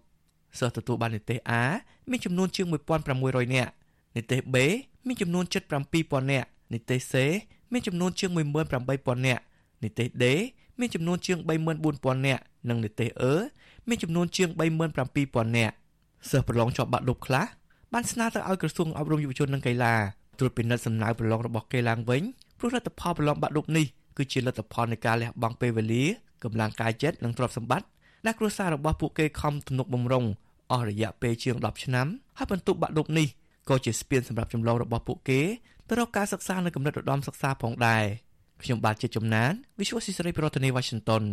សិស្សទទួលបាននិទេស A មានចំនួនជាង1600នាក់និទេស B មានចំនួន77000នាក់និទេស C មានចំនួនជាង18000នាក់និទេស D មានចំនួនជាង34000នាក់និងនិទេស E មានចំនួនជាង37000នាក់សិស្សប្រឡងជាប់បាក់ឌុបខ្លះបានស្នើទៅឲ្យក្រសួងអប់រំយុវជននិងកីឡាត្រួតពិនិត្យសំណើប្រឡងរបស់គេឡើងវិញព្រោះលទ្ធផលប្រឡងបាក់ឌុបនេះ គឺជាលទ្ធផលនៃការលះបង់ពេលវេលាកម្លាំងកាយចិត្តនិងទ្រព្យសម្បត្តិដែលគ្រួសាររបស់ពួកគេខំទំនុកបំរុងអស់រយៈពេលជាង10ឆ្នាំហើយបន្ទុកបាក់ឌុបនេះក៏ជាស្ពានសម្រាប់ចម្លងរបស់ពួកគេទៅរកការសិក្សានៅកម្រិតឧត្តមសិក្សាផងដែរខ្ញុំបាទជាជំនាញ Visual Society ប្រធានាទី Washington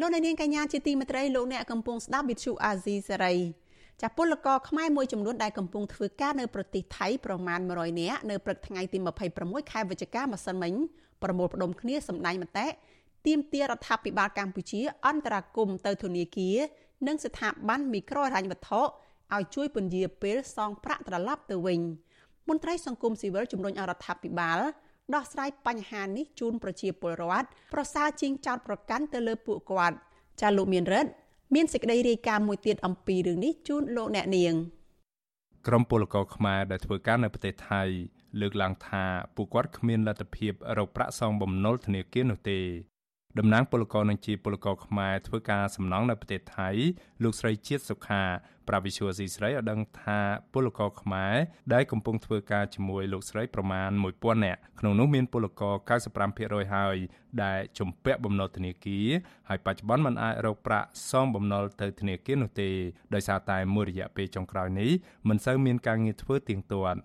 លោកនាងកញ្ញាជាទីមេត្រីលោកអ្នកកំពុងស្ដាប់វិទ្យុអាស៊ីសេរីចាពលករខ្មែរមួយចំនួនដែលកំពុងធ្វើការនៅប្រទេសថៃប្រមាណ100នាក់នៅព្រឹកថ្ងៃទី26ខែវិច្ឆិកាម្សិលមិញប្រមូលផ្ដុំគ្នាសម្ដែងមតិទាមទាររដ្ឋាភិបាលកម្ពុជា អន្តរាគមទៅធនាគារនិងស្ថាប័នមីក្រូហិរញ្ញវត្ថុឲ្យជួយពន្យាពេលសងប្រាក់ត្រឡប់ទៅវិញមន្ត្រីសង្គមស៊ីវិលជំរុញអរដ្ឋាភិបាល ដោះស្រាយបញ្ហានេះជូនប្រជាពលរដ្ឋប្រសើរជាងចោតប្រកាន់ទៅលើពួកគាត់ចាលោកមានរិទ្ធមានសេចក្តីរាយការណ៍មួយទៀតអំពីរឿងនេះជូនលោកអ្នកនាងក្រមពលករខ្មែរដែលធ្វើការនៅប្រទេសថៃលើកឡើងថាពួកគាត់គ្មានលទ្ធភាពរកប្រាក់សងបំណុលធនាគារនោះទេ តំណាងពលករនិងជាពលករខ្មែរធ្វើការសំណង់នៅប្រទេសថៃលោកស្រីជាតិសុខាប្រាវិសុវស៊ីស្រីឲ្យដឹងថាពលករខ្មែរដែលកំពុងធ្វើការជាមួយលោកស្រីប្រមាណ1000នាក់ក្នុងនោះមានពលករ95%ហើយដែលជំពាក់បំណុលធនាគារហើយបច្ចុប្បន្នមិនអាចរកប្រាក់សងបំណុលទៅធនាគារនោះទេដោយសារតែមួយរយៈពេលចុងក្រោយនេះមិនសូវមានការងារធ្វើទៀងទាត់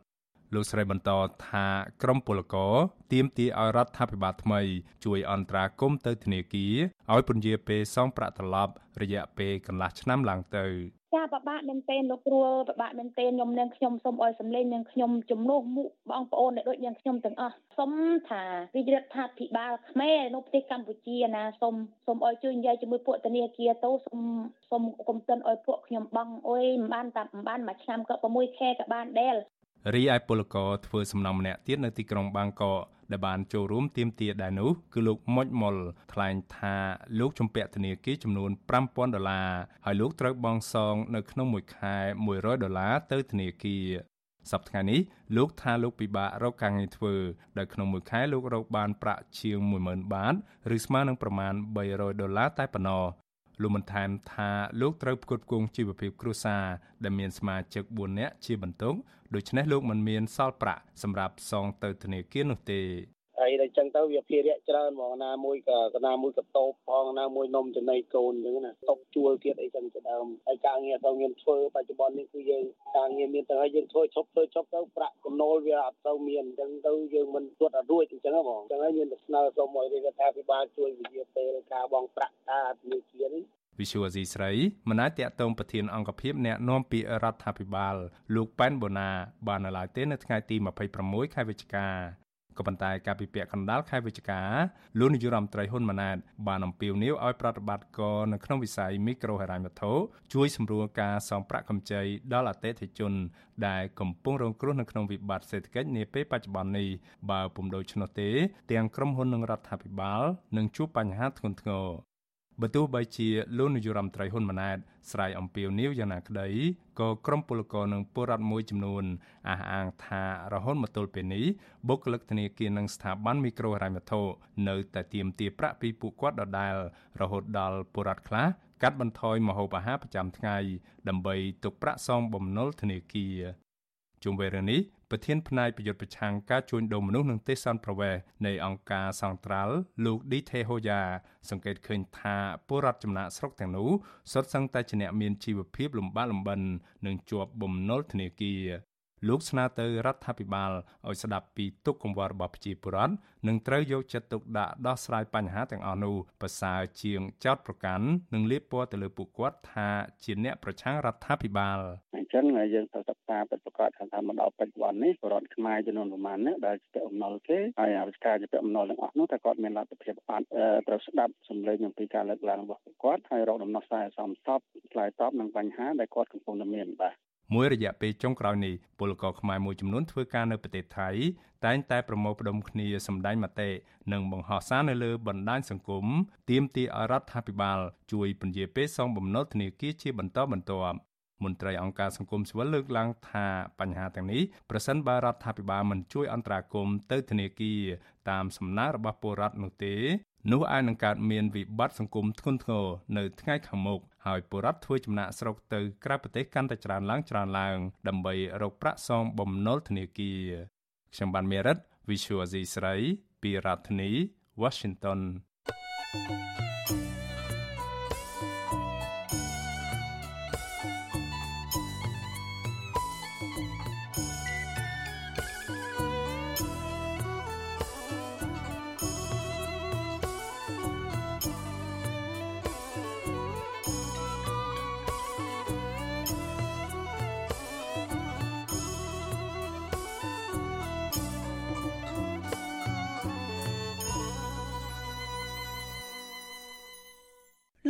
លោកស្រីបន្តថាក្រមពលករទាមទារឲ្យរដ្ឋាភិបាលថ្មី ជួយអន្តរាគមន៍ទៅធនាគារឲ្យពន្យាពេលសងប្រាក់ត្រឡប់រយៈពេលកន្លះឆ្នាំឡើងទៅចាបបាក់មែនទែនលោកគ្រូបបាក់មែនទែនខ្ញុំនឹងខ្ញុំសូមឲ្យសម្លេងនឹងខ្ញុំជំនួសមុខបងប្អូនដែលដូចយ៉ាងខ្ញុំទាំងអស់សូមថារាជរដ្ឋាភិបាលខ្មែរនៅប្រទេសកម្ពុជាណាសូមសូមឲ្យជួយនិយាយជាមួយពួកធនាគារទៅសូមសូមកុំទិនឲ្យពួកខ្ញុំបងអុយមិនបានតាមិនបានមួយឆ្នាំក៏6ខែក៏បានដែរ រីឯពលករធ្វើសំណងម្នាក់ទៀតនៅទីក្រុងបាងកកដែលបានចូលរួមទាមទារដែរនោះគឺលោកមុចមុលថ្លែងថាលោកជំពាក់ធនាគារចំនួន5000ដុល្លារហើយលោកត្រូវបង់សងនៅក្នុងមួយខែ100ដុល្លារទៅធនាគារសប្តាហ៍នេះលោកថាលោកពិបាករកការងារធ្វើដោយក្នុងមួយខែលោករកបានប្រាក់ជាង10000បាតឬស្មើនឹងប្រមាណ300ដុល្លារតែប៉ុណ្ណោះ លោកបានថែមថាលោកត្រូវផ្គត់ផ្គង់ជីវភាពគ្រួសារដែលមានសមាជិក4នាក់ជាបន្ទុកដូច្នេះលោកមិនមានសល់ប្រាក់សម្រាប់សងទៅធនាគារនោះទេ ហើយដល់ចឹងទៅវាភារៈច្រើនហ្មងណាមួយក៏កណាមួយក៏តោបផងណាមួយនំចំណីកូនអញ្ចឹងណាតបជួលទៀតអីចឹងជាដើមហើយការងារទៅមានធ្វើបច្ចុប្បន្ននេះគឺយើងការងារមានទៅហើយយើងធ្វើឈប់ធ្វើឈប់ទៅប្រាក់ចំណូលវាអត់ទៅមានអញ្ចឹងទៅយើងមិនទួតអត់រួចអញ្ចឹងហ្មងអញ្ចឹងហើយមានតែស្នើសុំឲ្យរដ្ឋាភិបាលជួយវិជាពេលការបងប្រាក់ការធនាគារនេះវិសុវអាស៊ីស្រីមិនអាចតាក់ទងប្រធានអង្គភិបអ្នកនាំពាក្យរដ្ឋាភិបាល លោកប៉ែនបូណាបាននៅឡើយទេនៅថ្ងៃទី26ខែវិច្ឆិកា ក៏ប៉ុន្តែការពិភាក្សាកណ្ដាលខែវិច្ឆិកាលោកនាយរដ្ឋមន្ត្រីហ៊ុនម៉ាណែតបានអំពាវនាវឲ្យប្រតិបត្តិការនៅក្នុងវិស័យមីក្រូហិរញ្ញវត្ថុជួយសម្រួលការសងប្រាក់កម្ចីដល់អតិថិជន ដែលកំពុងរងគ្រោះនៅក្នុងវិបត្តិសេដ្ឋកិច្ចនាពេលបច្ចុប្បន្ននេះបើពុំដូច្នោះទេ ទាំងក្រុមហ៊ុននិងរដ្ឋាភិបាលនឹងជួបបញ្ហាធ្ងន់ធ្ងរ បើទោះបីជាលោកនាយរដ្ឋមន្ត្រីហ៊ុនម៉ាណែតស្រ័យអំពាវនាវយ៉ាងណាក្តីក៏ក្រុមពលករនិងពលរដ្ឋមួយចំនួនអះអាងថារហូតមកទល់ពេលនេះបុគ្គលិកធនាគារនិងស្ថាប័នមីក្រូហិរញ្ញវត្ថុនៅតែទាមទារប្រាក់ពីពួកគាត់ដដែលរហូតដល់ពលរដ្ឋខ្លះកាត់បន្ថយម្ហូបអាហារប្រចាំថ្ងៃដើម្បីទុកប្រាក់សងបំណុលធនាគារជុំវិញរឿងនេះ ប្រធានផ្នែកប្រយុទ្ធប្រឆាំងការជួញដូរមនុស្សនិងទេសន្តប្រវេសនៃអង្គការសង្ត្រាល់លោកឌីថេហូយ៉ាសង្កេតឃើញថាពលរដ្ឋចំណាក់ស្រុកទាំងនោះសុទ្ធសឹងតែជាអ្នកមានជីវភាពលំបាកលំបិននិងជាប់បំណុលធនាគារ លោកស្នើទៅរដ្ឋាភិបាលឲ្យស្ដាប់ពីទុកកង្វល់របស់ប្រជាពលរដ្ឋនិងត្រូវយកចិត្តទុកដាក់ដោះស្រាយបញ្ហាទាំងអស់នោះប្រសើរជាងចោតប្រកាន់និងលាបពណ៌ទៅលើពួកគាត់ថាជាអ្នកប្រឆាំងរដ្ឋាភិបាលអញ្ចឹងយើងត្រូវសិក្សាពិតប្រាកដថាមកដល់បច្ចុប្បន្ននេះរដ្ឋខ្មែរចំនួនប្រមាណនេះដែលជាអំណុលគេហើយអាវិការជាអំណុលទាំងអស់នោះតែគាត់មានលទ្ធភាពអត់ត្រូវស្ដាប់សម្លេងអំពីការលើកឡើងរបស់គាត់ហើយរកដំណោះស្រាយសមស្របឆ្លើយតបនឹងបញ្ហាដែលគាត់កំពុងតែមានបាទ មួយរយៈពេលចុងក្រោយនេះពលករខ្មែរមួយចំនួនធ្វើការនៅប្រទេសថៃតែងតែប្រមូលផ្ដុំគ្នាសម្ដែងមតិនិងបង្ហោះសារនៅលើបណ្ដាញសង្គមទាមទារឲ្យរដ្ឋាភិបាលជួយពន្យាពេលសងបំណុលធនាគារជាបន្តបន្ទាប់មន្ត្រីអង្គការសង្គមស៊ីវិលលើកឡើងថាបញ្ហាទាំងនេះប្រសិនបើរដ្ឋាភិបាលមិនជួយអន្តរាគមន៍ទៅធនាគារតាមសំណើរបស់ពលរដ្ឋនោះទេ នោះអាចនឹងកើតមានវិបត្តិសង្គមធ្ងន់ធ្ងរនៅថ្ងៃខាងមុខហើយពលរដ្ឋធ្វើចំណាក់ស្រុកទៅក្រៅប្រទេសកាន់តែច្រើនឡើងច្រើនឡើង ដើម្បីរកប្រាក់សងបំណុលធនាគារខ្ញុំបានមេរិត Visual Asia ស្រី ពីរដ្ឋធានី Washington thank you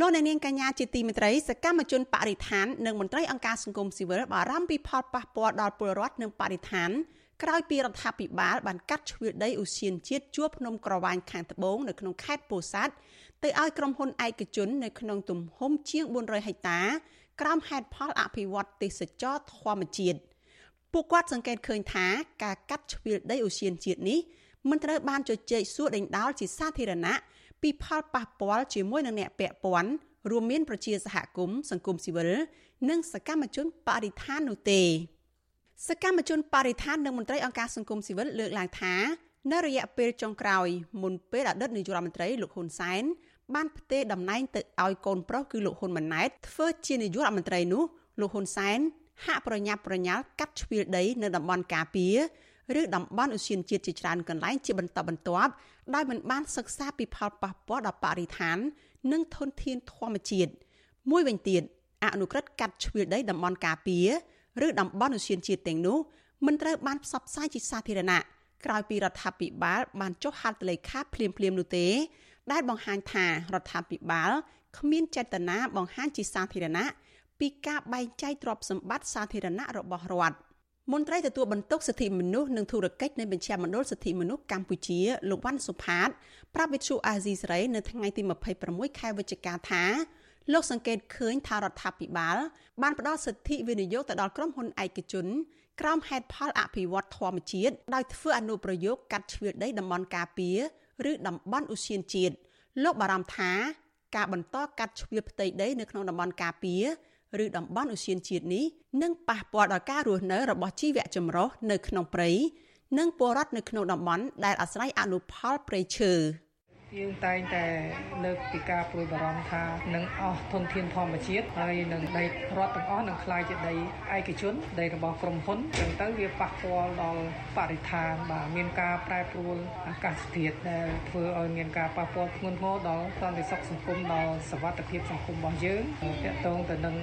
លោកអ្នកនាងកញ្ញាជាទីមេត្រីសកម្មជនបរិស្ថាននិងមន្ត្រីអង្គការសង្គមស៊ីវិលបារម្ភពីផលប៉ះពាល់ដល់ពលរដ្ឋនិងបរិស្ថានក្រោយពីរដ្ឋាភិបាលបានកាត់ជ្រឿដីឧស្សាហជាតិជួរភ្នំក្រវាញខាងត្បូងនៅក្នុងខេត្តពោធិ៍សាត់ទៅឲ្យក្រុមហ៊ុនឯកជននៅក្នុងទំហំជាង400ហិកតាក្រោមហេតុផលអភិវឌ្ឍទេសចរធម្មជាតិពួកគាត់សង្កេតឃើញថាការកាត់ជ្រឿដីឧស្សាហជាតិនេះមិនត្រូវបានជជែកសួរដេញដោលជាសាធារណៈ ពីផលប៉ះពាល់ជាមួយនឹងអ្នកពាក់ព័ន្ធរួមមានប្រជាសហគមន៍សង្គមស៊ីវិលនិងសកម្មជនបរិស្ថាននោះទេសកម្មជនបរិស្ថាននិងមន្ត្រីអង្គការសង្គមស៊ីវិលលើកឡើងថានៅរយៈពេលចុងក្រោយមុនពេលអតីតនាយករដ្ឋមន្ត្រីលោកហ៊ុនសែនបានផ្ទេរតំណែងទៅឲ្យកូនប្រុសគឺលោកហ៊ុនម៉ាណែតធ្វើជានាយករដ្ឋមន្ត្រីនោះលោកហ៊ុនសែនហាក់ប្រញាប់ប្រញាល់កាត់ជ្រឿដីនៅតំបន់ការពារ ឬតំបន់ឧស្សាហជាតិជាច្រើនកន្លែងជាបន្តបន្ទាប់ដោយមិនបានសិក្សាពីផលប៉ះពាល់ដល់បរិស្ថាន និងធនធានធម្មជាតិមួយវិញទៀតអនុក្រឹត្យកាត់ជ្រឿដីតំបន់ការពារឬតំបន់ឧស្សាហជាតិទាំងនោះមិនត្រូវបានផ្សព្វផ្សាយជាសាធារណៈក្រោយពីរដ្ឋាភិបាលបានចុះហត្ថលេខាភ្លាមៗនោះទេ ដែលបង្ហាញថារដ្ឋាភិបាលគ្មានចេតនាបង្ហាញជាសាធារណៈពីការបែងចែកទ្រព្យសម្បត្តិសាធារណៈរបស់រដ្ឋ មន្ត្រីទទួលបន្ទុកសិទ្ធិមនុស្សនិងធុរកិច្ចនៃបញ្ជាមណ្ឌលសិទ្ធិមនុស្សកម្ពុជាលោកវ៉ាន់សុផាតប្រាប់វិទ្យុអាស៊ីសេរីនៅថ្ងៃទី26ខែវិច្ឆិកាថាលោកសង្កេតឃើញថារដ្ឋាភិបាលបានផ្ដល់សិទ្ធិវិនិយោគទៅដល់ក្រុមហ៊ុនឯកជនក្រោមហេតុផលអភិវឌ្ឍធម្មជាតិដោយធ្វើអនុប្រយោគកាត់ជ្រឿដីតំបន់ការពារឬតំបន់ឧស្សាហជាតិលោកបារម្ភថាការបន្តកាត់ជ្រឿផ្ទៃដីនៅក្នុងតំបន់ការពារ ឬតំបន់ឧស្សាហជាតិនេះនឹងប៉ះពាល់ដល់ការរស់នៅរបស់ជីវៈចម្រុះនៅក្នុងព្រៃនិងពលរដ្ឋនៅក្នុងតំបន់ដែលអាស្រ័យអនុផលព្រៃឈើ។ យើងតែងតែលើកពីការព្រួយបារម្ភថានឹងអស់ធនធានធម្មជាតិហើយនឹងដីរដ្ឋទាំងអស់នឹងคล้ายជាដីឯកជនដីរបស់ក្រុមហ៊ុនចឹងទៅវាប៉ះពាល់ដល់បរិស្ថានបាទមានការប្រែប្រួលអាកាសធាតុដែលធ្វើឲ្យមានការប៉ះពាល់ធ្ងន់ធ្ងរដល់សន្តិសុខសង្គមដល់សวัสดิភាពសង្គមរបស់យើងទាក់ទងទៅនឹង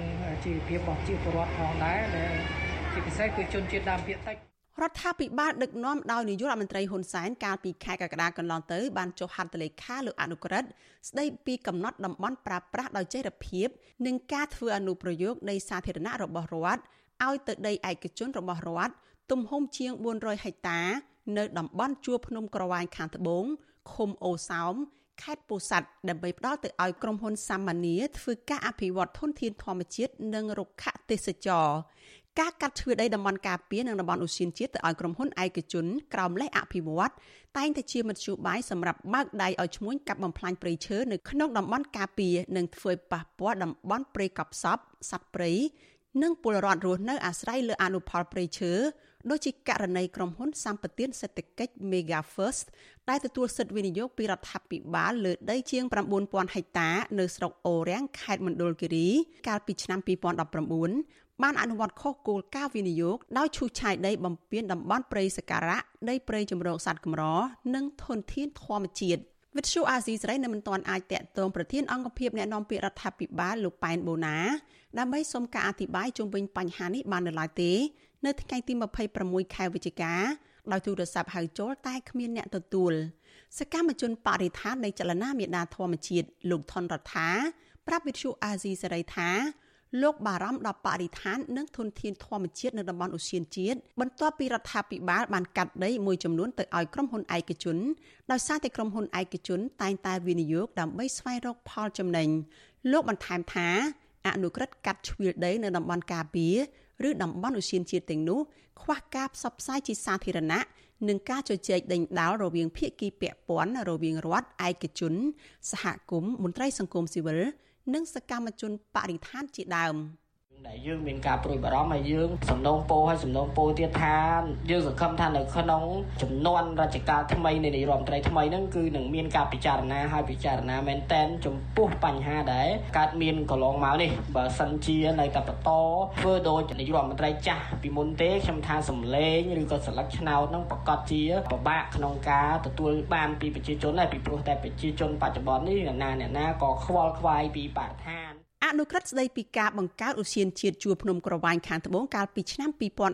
ជីវភាពរបស់ជីវពលរដ្ឋផងដែរដែលជាពិសេសគឺជនជាតិដើមភាគតិច រដ្ឋាភិបាលដឹកនាំដោយនាយករដ្ឋមន្ត្រីហ៊ុនសែនកាលពីខែកក្កដាកន្លងទៅបានចុះហត្ថលេខាលើអនុក្រឹត្យស្ដីពីកំណត់តំបន់ប្រើប្រាស់ដោយចីរភាពនិងការធ្វើអនុប្រយោគនៃសាធារណៈរបស់រដ្ឋឲ្យទៅដីឯកជនរបស់រដ្ឋទំហំជាង400ហិកតា នៅតំបន់ជួរភ្នំក្រវាញខាងត្បូងឃុំអូសោមខេត្តពោធិ៍សាត់ដើម្បីផ្ដល់ទៅឲ្យក្រុមហ៊ុនសាមានីធ្វើការអភិវឌ្ឍធនធានធម្មជាតិនិងរុក្ខទេសចរ ការកាត់ឈើដីតំបន់ការពារនិងតំបន់ឧស្សាហជាតិទៅឲ្យក្រុមហ៊ុនឯកជនក្រោមលេខអភិវឌ្ឍតែងតែជាមធ្យោបាយសម្រាប់បើកដៃឲ្យឈ្មួញកាប់បំផ្លាញព្រៃឈើនៅក្នុងតំបន់ការពារនិងធ្វើឲ្យប៉ះពាល់តំបន់ព្រៃកប់សពសត្វព្រៃនិងពលរដ្ឋរស់នៅអាស្រ័យលើអនុផលព្រៃឈើដូចជាករណីក្រុមហ៊ុនសម្បទានសេដ្ឋកិច្ច Mega First ដែលទទួលសិទ្ធិវិនិយោគពីរដ្ឋាភិបាលលើដីជាង9000ហិកតា នៅស្រុកអូរាំងខេត្តមណ្ឌលគិរី កាលពីឆ្នាំ2019 បានអនុវត្តខុសគោលការណ៍វិនិយោគដោយឈូសឆាយដីបំពេញតំបន់ព្រៃសក្ការៈដីព្រៃជំរកសត្វកម្រនិងធនធានធម្មជាតិវិទ្យុអាស៊ីសេរីនៅមិនទាន់អាចតាក់ទងប្រធានអង្គភិបអ្នកណែនាំពាក្យរដ្ឋាភិបាលលោកប៉ែនបូណាដើម្បីសុំការអធិប្បាយជុំវិញបញ្ហានេះបាននៅឡើយទេ នៅថ្ងៃទី26ខែវិច្ឆិកាដោយទូរស័ព្ទហៅចូលតែគ្មានអ្នកទទួលសកម្មជនបរិស្ថាននៃចលនាមេដាធម្មជាតិលោកថនរដ្ឋាប្រាប់វិទ្យុអាស៊ីសេរីថា លោកបារម្ភដល់បរិស្ថាននិងធនធានធម្មជាតិនៅតំបន់អូសៀនជាតិបន្ទាប់ពីរដ្ឋាភិបាលបានកាត់ដីមួយចំនួនទៅឲ្យក្រុមហ៊ុនឯកជនដោយសារតែក្រុមហ៊ុនឯកជនតែងតែវិនិយោគដើម្បីស្វែងរកផលចំណេញលោកបន្ថែមថាអនុក្រឹត្យកាត់ជ្រៀលដីនៅតំបន់ការពារឬតំបន់ឧស្សាហជាតិទាំងនោះខ្វះការផ្សព្វផ្សាយជាសាធារណៈនិងការជជែកដេញដោលរវាងភាគីពាក់ព័ន្ធរវាងរដ្ឋឯកជនសហគមន៍មន្ត្រីសង្គមស៊ីវិល និងសកម្មជនបរិស្ថានជាដើម។ ដែលយើងមានការព្រួយបារម្ភហើយយើងសំណូមពរហើយសំណូមពរទៀតថាយើងសង្ឃឹមថានៅក្នុងចំនួនរាជការថ្មីនៃនាយរដ្ឋមន្ត្រីថ្មីហ្នឹងគឺនឹងមានការពិចារណាហើយពិចារណាមែនតែនចំពោះបញ្ហាដែលកើតមានកន្លងមកនេះបើសិនជានៅតែបន្តធ្វើដូចនាយរដ្ឋមន្ត្រីចាស់ពីមុនទេខ្ញុំថាសំលេងឬក៏សិលឹកឆ្នោតហ្នឹងប្រកាសជាពិបាកក្នុងការទទួលបានពីប្រជាជនដែរពីព្រោះតែប្រជាជនបច្ចុប្បន្ននេះអ្នកណាអ្នកណាក៏ខ្វល់ខ្វាយពីបរិស្ថាន អនុក្រឹត្យស្ដីពីការបង្កើតឧស្សាហជាតិជួរភ្នំក្រវ៉ាញខាងត្បូងកាលពីឆ្នាំ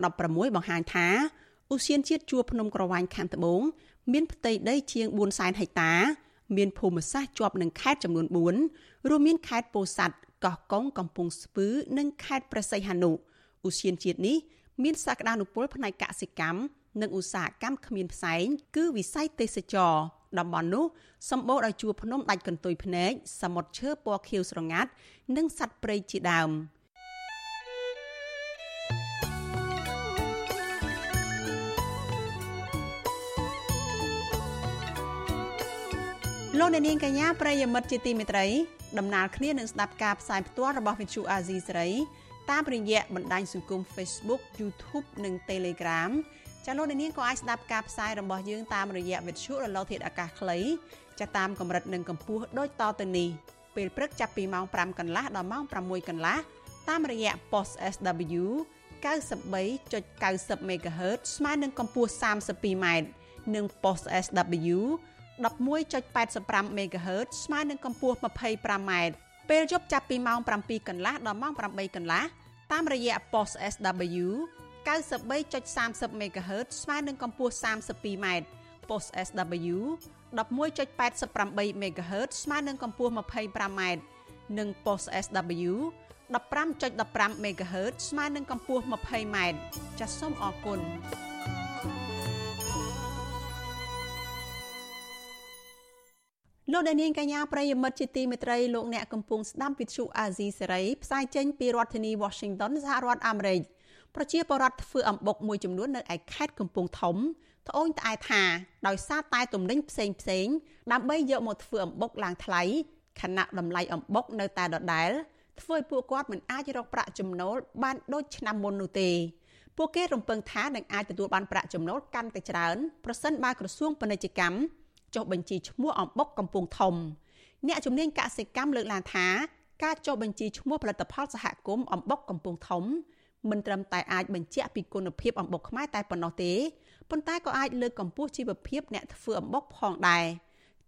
2016បង្ហាញថាឧស្សាហជាតិជួរភ្នំក្រវ៉ាញខាងត្បូង មានផ្ទៃដីជាង400,000ហិកតា មានភូមិសាស្ត្រជាប់នឹងខេត្តចំនួន4រួមមានខេត្តពោធិ៍សាត់កោះកុងកំពង់ស្ពឺនិងខេត្តព្រះសីហនុឧស្សាហជាតិនេះមានសក្តានុពលផ្នែកកសិកម្មនិងឧស្សាហកម្មគ្មានផ្សែងគឺវិស័យទេសចរតំបន់នោះសម្បូរដោយជួរភ្នំដាច់កន្ទុយភ្នែកសមុទ្រឈើពណ៌ខៀវស្រងាត់ និងសត្វព្រៃជាដើមលោកអ្នកនាងកញ្ញាប្រិយមិត្តជាទីមេត្រីដំណើរគ្នានឹងស្ដាប់ការផ្សាយផ្ទាល់របស់វិទ្យុអាស៊ីសេរីតាមរយៈបណ្ដាញសង្គម Facebook YouTube និង Telegram ចាលោកនាងក៏អាចស្ដាប់ការផ្សាយរបស់យើងតាមរយៈវិទ្យុរលកធាតុអាកាសខ្លីចាតាមកម្រិតនិងកម្ពស់ដូចតទៅនេះ ពេលព្រឹកចាប់ពីម៉ោង5កន្លះដល់ម៉ោង6កន្លះតាមរយៈ post SW 93.90 MHz ស្មើនឹងកម្ពស់ 32m និង post SW 11.85 MHz ស្មើនឹងកម្ពស់ 25m ពេលយប់ចាប់ពីម៉ោង7កន្លះដល់ម៉ោង8កន្លះតាមរយៈ post SW 93.30 MHz ស្មើនឹងកម្ពស់ 32m post SW 11.88 MHz ស្មើនឹងកម្ពស់ 25m និង post SW 15.15 MHz ស្មើនឹងកម្ពស់ 20m ចាសសូមអរគុណលោកដានៀងកញ្ញាប្រិយមិត្តជាទីមេត្រីលោកអ្នកកំពុងស្ដាប់វិទ្យុអាស៊ីសេរីផ្សាយចេញពីរដ្ឋធានី Washington សហរដ្ឋអាមេរិកប្រជាពលរដ្ឋធ្វើអំបុកមួយចំនួននៅឯខេត្តកំពង់ធំ ត្អូញត្អែថាដោយសារតែទំនិញផ្សេងផ្សេងដើម្បីយកមកធ្វើអំបុកឡើងថ្លៃខណៈតម្លៃអំបុកនៅតែដដែលធ្វើឲ្យពួកគាត់មិនអាចរកប្រាក់ចំណូលបានដូចឆ្នាំមុននោះទេពួកគេរំពឹងថានឹងអាចទទួលបានប្រាក់ចំណូលកាន់តែច្រើនប្រសិនបើក្រសួងពាណិជ្ជកម្មចុះបញ្ជីឈ្មោះអំបុកកំពង់ធំ អ្នកជំនាញកសិកម្មលើកឡើងថាការចុះបញ្ជីឈ្មោះផលិតផលសហគមន៍អំបុកកំពង់ធំមិនត្រឹមតែអាចបញ្ជាក់ពីគុណភាពអំបុកខ្មែរតែប៉ុណ្ណោះទេ ប៉ុន្តែក៏អាចលើកកម្ពស់ជីវភាពអ្នកធ្វើអំបុកផងដែរ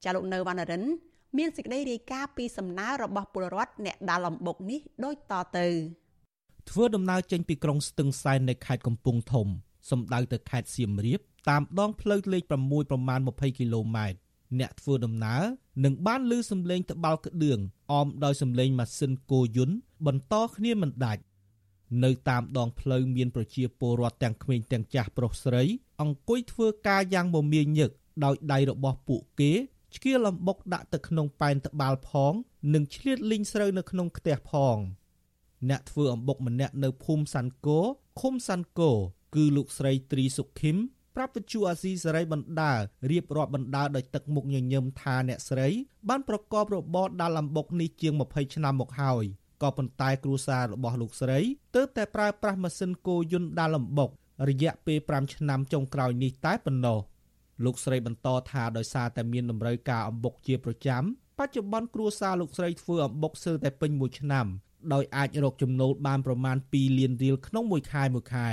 ចាលោកនៅវណ្ណរិន មានសេចក្តីរាយការណ៍ពីសំណើរបស់ពលរដ្ឋអ្នកដាល់អំបុកនេះដូចតទៅធ្វើដំណើរចេញពីក្រុងស្ទឹងសែននៅខេត្តកំពង់ធំសំដៅទៅខេត្តសៀមរាបតាមដងផ្លូវលេខ6ប្រមាណ20គីឡូម៉ែត្រអ្នកធ្វើដំណើរនឹងបានឮសំឡេងត្បាល់ក្តឿងអមដោយសំឡេងម៉ាស៊ីនគោយន្តបន្តគ្នាមិនដាច់ នៅតាមដងផ្លូវមានប្រជាពលរដ្ឋទាំងក្មេងទាំងចាស់ប្រុសស្រី អង្គុយធ្វើការយ៉ាងមមាញឹកដោយដៃរបស់ពួកគេឆ្កៀលអំបុកដាក់ទៅក្នុងប៉ែនត្បាល់ផង និងឆ្លៀតលីងស្រូវនៅក្នុងខ្ទះផង អ្នកធ្វើអំបុកម្នាក់នៅភូមិសាន់គោឃុំសាន់គោគឺលោកស្រីត្រីសុខឹមប្រាប់វិទ្យុអាស៊ីសេរីបណ្ដារៀបរាប់បណ្ដាដោយទឹកមុខញញឹមថាអ្នកស្រី បានប្រកបរបរដាល់អំបុកនេះជាង20ឆ្នាំមកហើយ ក៏ប៉ុន្តែគ្រួសាររបស់លោកស្រីទើបតែប្រើប្រាស់ម៉ាស៊ីនគោយន្តដាល់អំបុក រយៈពេល5ឆ្នាំចុងក្រោយនេះតែប៉ុណ្ណោះលោកស្រីបន្តថាដោយសារតែមានតម្រូវការអំបុកជាប្រចាំបច្ចុប្បន្នគ្រួសារលោកស្រីធ្វើអំបុកសើតែពេញមួយឆ្នាំដោយអាចរកចំណូលបានប្រមាណ2លានរៀលក្នុងមួយខែមួយខែ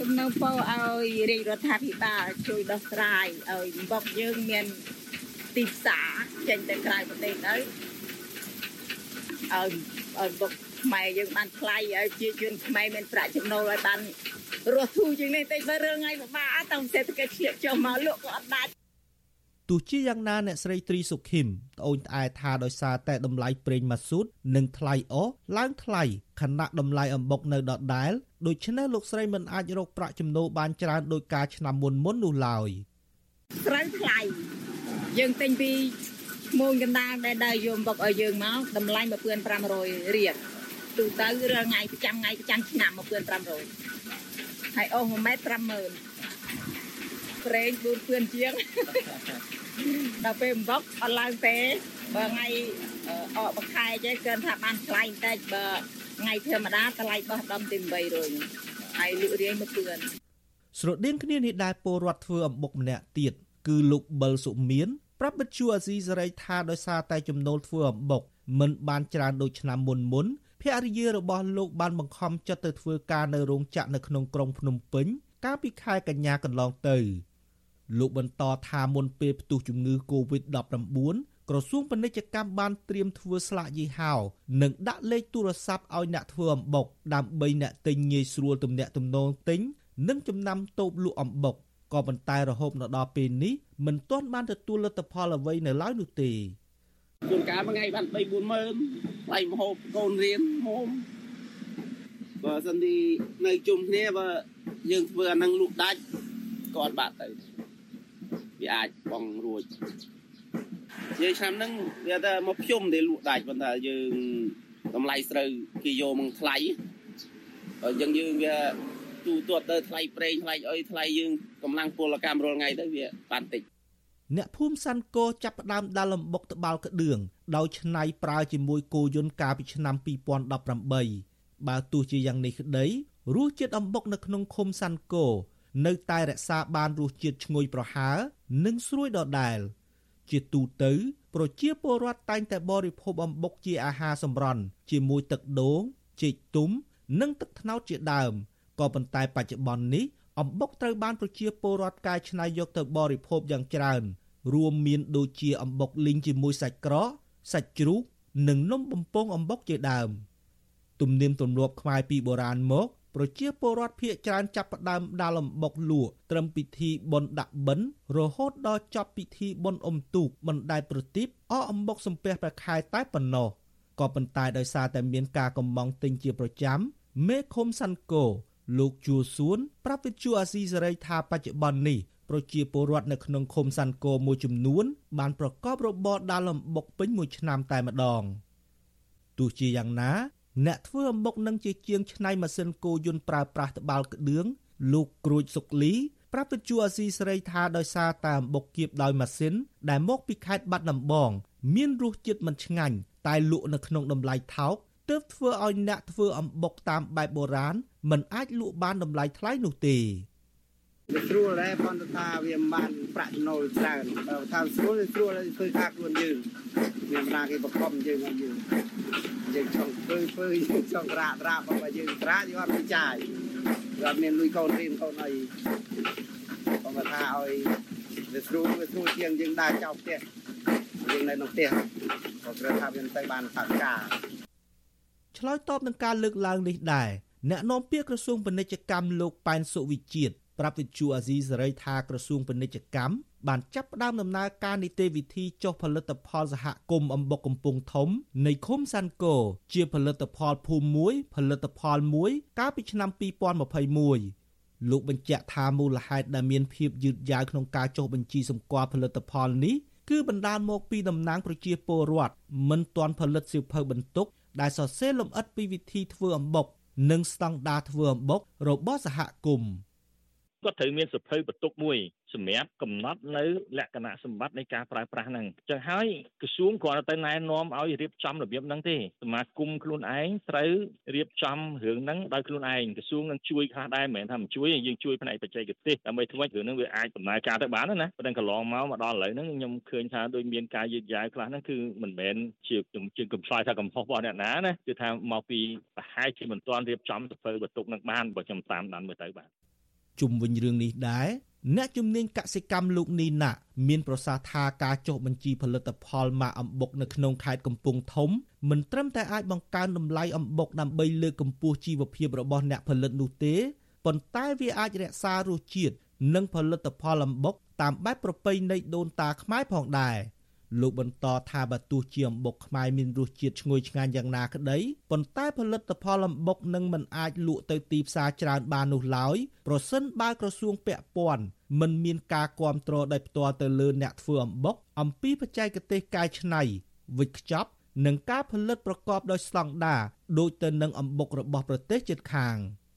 ទំនៅពោឲ្យរាជរដ្ឋាភិបាលជួយដោះស្រាយឲ្យបុកយើងមានទីផ្សារចេញទៅក្រៅប្រទេសទៅ ឲ្យឲ្យបុកខ្មែរយើងបានថ្លៃឲ្យជាជនខ្មែរមានប្រាក់ចំណូលឲ្យបានរស់ធូរជាងនេះតិចបើរឿងថ្ងៃពិបាកតាមសេដ្ឋកិច្ចឆ្លៀកចុះមកលក់ក៏អត់ដាច់ទោះជាយ៉ាងណាអ្នកស្រីត្រីសុខឹមត្អូញត្អែថាដោយសារតែតម្លៃប្រេងម៉ាស៊ូតនិងថ្លៃអុសឡើងថ្លៃខណៈតម្លៃអំបុកនៅដដែល ដូច្នេះលោកស្រីមិនអាចរកប្រាក់ចំណូលបានច្រើនដោយការឆ្នាំមុនមុននោះឡើយត្រូវថ្លៃយើងទិញពី មួយកណ្ដាលដែលដើរយកអំបុកឲ្យយើងមកតម្លៃ1500រៀលទូទៅរាល់ថ្ងៃប្រចាំថ្ងៃប្រចាំឆ្នាំ1500ហើយអស់1ម៉ែត្រ50000ប្រេង4ពឿនជាងដល់ពេលអំបុកអត់ឡើងទេបើថ្ងៃអកបខែចេះគិនថាបានថ្លៃបន្តិចបើថ្ងៃធម្មតាតម្លៃបោះដំទី800ហើយលក់រាយមួយពឿនស្រដៀងគ្នានេះដែរពលរដ្ឋធ្វើអំបុកម្នាក់ទៀតគឺលោកបិលសុមាន ប្រាប់បិទជួអាស៊ីសេរីថាដោយសារតែចំណូលធ្វើអំបុកមិនបានច្រើនដូចឆ្នាំមុនមុនភរិយារបស់លោកបានបង្ខំចិត្តទៅធ្វើការនៅរោងចក្រនៅក្នុងក្រុងភ្នំពេញ កាលពីខែកញ្ញាកន្លងទៅលោកបន្តថាមុនពេលផ្ទុះជំងឺ Covid-19 ក្រសួងពាណិជ្ជកម្មបានត្រៀមធ្វើស្លាកយីហោនិងដាក់លេខទូរស័ព្ទឲ្យអ្នកធ្វើអំបុកដើម្បីអ្នកទិញងាយស្រួលទំនាក់ទំនងទិញនិងចំណាំតូបលក់អំបុក ក៏ប៉ុន្តែរហូតដល់ពេលនេះមិនទាន់បានទទួលលទ្ធផលអ្វីនៅឡើយនោះទេជួនកាលមួយថ្ងៃបាន3 4ម៉ឺនថ្លៃម្ហូបកូនរៀនហូមបើសិនទីនៅជុំគ្នាបើយើងធ្វើអានឹងលក់ដាច់ក៏អត់បាក់ទៅវាអាចបងរួចយើងឆ្នាំហ្នឹងវាថាមកភ្ជុំទេលក់ដាច់ប៉ុន្តែយើងតម្លៃស្រូវគេយកមកថ្លៃបើយើងយើងវា ទូទាត់ទៅថ្លៃប្រេងថ្លៃអុយថ្លៃយើងកម្លាំងពលកម្មរាល់ថ្ងៃទៅវាបានតិចអ្នកភូមិសាន់កោចាប់ផ្ដើមដាល់លំបុកត្បាល់ក្តឿងដោយឆ្នៃប្រើជាមួយគោយន្តកាលពីឆ្នាំ2018បើទោះជាយ៉ាងនេះក្តីរសជាតិអំបុកនៅក្នុងឃុំសាន់កោនៅតែរក្សាបានរសជាតិឈ្ងុយប្រហើរនិងស្រួយដដែល ជាទូទៅ ប្រជាពលរដ្ឋតែងតែបរិភោគអំបុកជាអាហារសម្រន់ជាមួយទឹកដូងចេកទុំ និងទឹកត្នោតជាដើម ក៏ប៉ុន្តែបច្ចុប្បន្ននេះអំបុកត្រូវបានប្រជាពលរដ្ឋកែច្នៃយកទៅបរិភោគយ៉ាងច្រើន រួមមានដូចជាអំបុកលីងជាមួយសាច់ក្រកសាច់ជ្រូកនិងនំបំពងអំបុកជាដើមទំនៀមទម្លាប់ខ្មែរពីបុរាណមកប្រជាពលរដ្ឋភៀកច្រើនចាប់ផ្ដើមដាល់អំបុកលក់ត្រឹមពិធីបុណ្យដាក់បិណ្ឌរហូតដល់ចប់ពិធីបុណ្យអុំទូកបណ្ដែតប្រទីបអកអំបុកសំពះព្រះខែតែប៉ុណ្ណោះក៏ប៉ុន្តែដោយសារតែមានការកំងទិញជាប្រចាំមេឃុំសាន់កូ លោកជួសួនប្រាប់វិទ្យុអាស៊ីសេរីថាបច្ចុប្បន្ននេះប្រជាពលរដ្ឋនៅក្នុងឃុំសាន់កូមួយចំនួន បានប្រកបរបរដាល់អំបុកពេញមួយឆ្នាំតែម្ដងទោះជាយ៉ាងណា អ្នកធ្វើអំបុកនឹងជាជាងឆ្នៃម៉ាស៊ីនគោយន្តប្រើប្រាស់ត្បាល់ក្តឿងលោកក្រូចសុកលីប្រាប់វិទ្យុអាស៊ីសេរីថាដោយសារតែអំបុកគៀបដោយម៉ាស៊ីនដែលមកពីខេត្តបាត់ដំបង មានរសជាតិមិនឆ្ងាញ់តែលក់នៅក្នុងតម្លៃថោកទើបធ្វើឲ្យអ្នកធ្វើអំបុកតាមបែបបុរាណមិនអាចលក់បានតម្លៃថ្លៃនោះទេវាស្រួលដែរប៉ុន្តែថាវាមិនបានប្រាក់ចំណូលច្រើនបើថាស្រួលស្រួលធ្វើការខ្លួនយើងមានណាគេបង្ខំយើងឲ្យយើងយើងចង់ធ្វើធ្វើយើងចង់រាក់រាក់បើយើងត្រាក់យើងអត់មានចាយយើងអត់មានលុយកូនរៀនកូនអីបងថាឲ្យវាស្រួលវាស្រួលជាងយើងដើរចោលផ្ទះយើងនៅក្នុងផ្ទះក៏ត្រូវថាវាទៅបានថាការឆ្លើយតបនឹងការលើកឡើងនេះដែរ អ្នកនាំពាក្យក្រសួងពាណិជ្ជកម្មលោកប៉ែនសុវិជាតិប្រាប់វិទ្យុអាស៊ីសេរីថាក្រសួងពាណិជ្ជកម្មបានចាប់ផ្ដើមដំណើរការនីតិវិធីចុះផលិតផលសហគមន៍អំបុកកំពង់ធំ នៃឃុំសាន់កូជាផលិតផលភូមិមួយផលិតផលមួយកាលពីឆ្នាំ2021លោកបញ្ជាក់ថាមូលហេតុដែលមានភាពយឺតយ៉ាវក្នុងការចុះបញ្ជីសម្គាល់ផលិតផលនេះគឺបណ្ដាលមកពីតំណាងប្រជាពលរដ្ឋមិនទាន់ផលិតសៀវភៅបន្ទុកដែលសរសេរលម្អិតពីវិធីធ្វើអំបុក និងស្តង់ដារធ្វើអំបុករបស់សហគមន៍ គាត់ត្រូវមានសភៅបន្ទុកមួយសម្រាប់កំណត់នៅលក្ខណៈសម្បត្តិនៃការប្រើប្រាស់ហ្នឹងអញ្ចឹងហើយក្រសួងគ្រាន់តែណែនាំឲ្យរៀបចំរបៀបហ្នឹងទេសមាគមខ្លួនឯងត្រូវរៀបចំរឿងហ្នឹងដោយខ្លួនឯងក្រសួងនឹងជួយខ្លះដែរមិនមែនថាមិនជួយយើងជួយផ្នែកបច្ចេកទេសដើម្បីធ្វើឲ្យរឿងហ្នឹងវាអាចដំណើរការទៅបានណាប៉ុន្តែកន្លងមកមកដល់ឥឡូវហ្នឹងខ្ញុំឃើញថាដូចមានការយឺតយ៉ាវខ្លះហ្នឹងគឺមិនមែនជាខ្ញុំជាកំផ្សាយថាកំហុសរបស់អ្នកណាណាគឺថាមកពីប្រហែលជាមិនទាន់រៀបចំសភៅបន្ទុកនឹងបានបើខ្ញុំតាមដានមើលទៅបាទ ជុំវិញរឿងនេះដែរអ្នកជំនាញកសិកម្មលោកនីណាមានប្រសាសន៍ថាការចុះបញ្ជីផលិតផលម៉ាកអំបុកនៅក្នុងខេត្តកំពង់ធំមិនត្រឹមតែអាចបង្កើនតម្លៃអំបុកដើម្បីលើកកម្ពស់ជីវភាពរបស់អ្នកផលិតនោះទេប៉ុន្តែវាអាចរក្សារសជាតិនិងផលិតផលអំបុកតាមបែបប្រពៃណីដូនតាខ្មែរផងដែរ។ លោកបន្តថាបើទោះជាអំបុកខ្មែរមានរសជាតិឈ្ងុយឆ្ងាញ់យ៉ាងណាក្តីប៉ុន្តែផលិតផលអំបុកនឹងមិនអាចលក់ទៅទីផ្សារច្រើនបាននោះឡើយប្រសិនបើក្រសួងពាក់ព័ន្ធមិនមានការគ្រប់គ្រងដោយផ្ទាល់ទៅលើអ្នកធ្វើអំបុកអំពីបច្ចេកទេសកែច្នៃវិចខ្ចប់និងការផលិតប្រកបដោយស្តង់ដារដូចទៅនឹងអំបុករបស់ប្រទេសជិតខាង។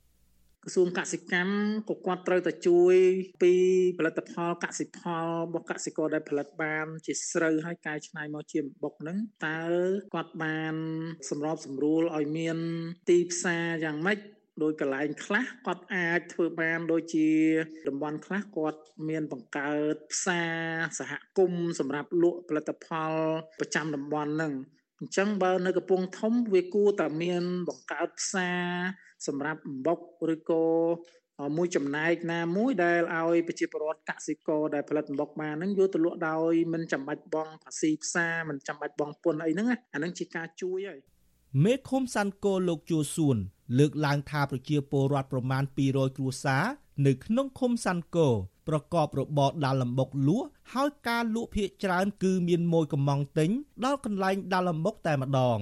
ក្រសួងកសិកម្មក៏គាត់ត្រូវតែជួយ ពីផលិតផលកសិផលរបស់កសិករដែលផលិតបាន ជាស្រូវហើយកែច្នៃមកជាបុកហ្នឹងតើគាត់បានសម្របសម្រួលឲ្យមានទីផ្សារយ៉ាងម៉េចដោយកន្លែងខ្លះគាត់អាចធ្វើបានដូចជាតំបន់ខ្លះគាត់មានបង្កើតផ្សារសហគមន៍សម្រាប់លក់ផលិតផលប្រចាំតំបន់ហ្នឹងអញ្ចឹងបើនៅកំពង់ធំវាគួរតែមានបង្កើតផ្សារ សម្រាប់អំបុកឬក៏មួយចំណែកណាមួយដែលឲ្យប្រជាពលរដ្ឋកសិករដែលផលិតអំបុកបានហ្នឹងយកទៅលក់ដោយមិនចាំបាច់បង់ភាសីផ្សារមិនចាំបាច់បង់ពន្ធអីហ្នឹងអាហ្នឹងជាការជួយហើយមេឃុំសាន់កូលោកជួសួន លើកឡើងថាប្រជាពលរដ្ឋប្រមាណ200គ្រួសារនៅក្នុងឃុំសាន់កូប្រកបរបរដាល់លំបុកលក់ហើយការលក់ភៀកច្រើន គឺមានមួយកំងទិញដល់កន្លែងដាល់លំបុកតែម្ដង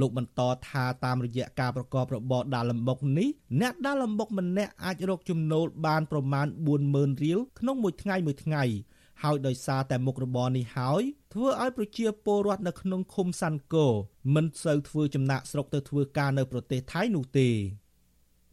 លោកបន្តថាតាមរយៈការប្រកបរបរដាល់លំបុកនេះអ្នកដាល់លំបុកម្នាក់អាចរកចំណូលបានប្រមាណ40000រៀលក្នុងមួយថ្ងៃមួយថ្ងៃហើយដោយសារតែមុខរបរនេះហើយធ្វើឲ្យប្រជាពលរដ្ឋនៅក្នុងឃុំសាន់កូមិនសូវធ្វើចំណាក់ស្រុកទៅធ្វើការនៅប្រទេសថៃនោះទេ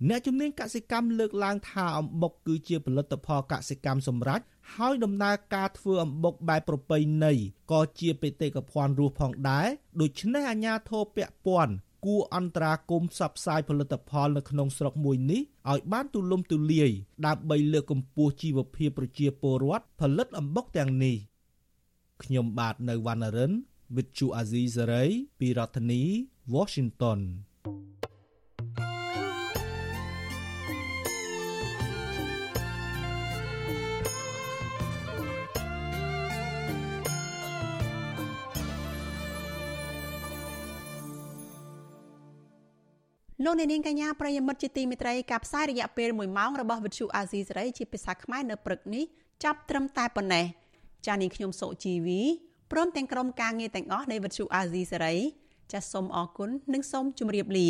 អ្នកជំនាញកសិកម្មលើកឡើងថាអំបុកគឺជាផលិតផលកសិកម្មសម្រាប់ ហើយដំណើរការធ្វើអំបុកបែបប្រពៃណីក៏ជាបេតិកភណ្ឌរស់ផងដែរដូច្នេះអាជ្ញាធរពាក់ព័ន្ធគួរអន្តរាគមផ្សព្វផ្សាយផលិតផលនៅក្នុងស្រុកមួយនេះឲ្យបានទូលំទូលាយដើម្បីលើកកម្ពស់ជីវភាពប្រជាពលរដ្ឋផលិតអំបុកទាំងនេះខ្ញុំបាទនៅវណ្ណរិន With Chu Azizi Saray ពីរដ្ឋធានី Washington លោកអ្នកនាងកញ្ញាប្រិយមិត្តជាទីមេត្រីការផ្សាយរយៈពេល1ម៉ោងរបស់វិទ្យុអាស៊ីសេរីជាភាសាខ្មែរនៅព្រឹកនេះចាប់ត្រឹមតែប៉ុណ្ណេះចា៎នាងខ្ញុំសុជីវីព្រមទាំងក្រុមការងារទាំងអស់នៃវិទ្យុអាស៊ីសេរីចាសសូមអរគុណនិងសូមជម្រាបលា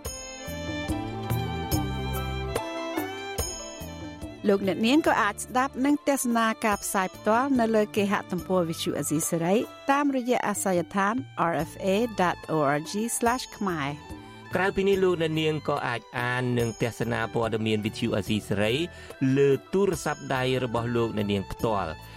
លោកអ្នកនាងក៏អាចស្ដាប់និងទស្សនាការផ្សាយផ្ទាល់នៅលើគេហទំព័រ Visual Asia តាមរយៈអាសយដ្ឋាន rfa.org/ ខ្មែរក្រៅពីនេះលោកអ្នកនាងក៏អាចអាននិងទស្សនាព័ត៌មានវិទ្យុអាស៊ីសេរីលើទូរស័ព្ទដៃរបស់លោកអ្នកនាងផ្ទាល់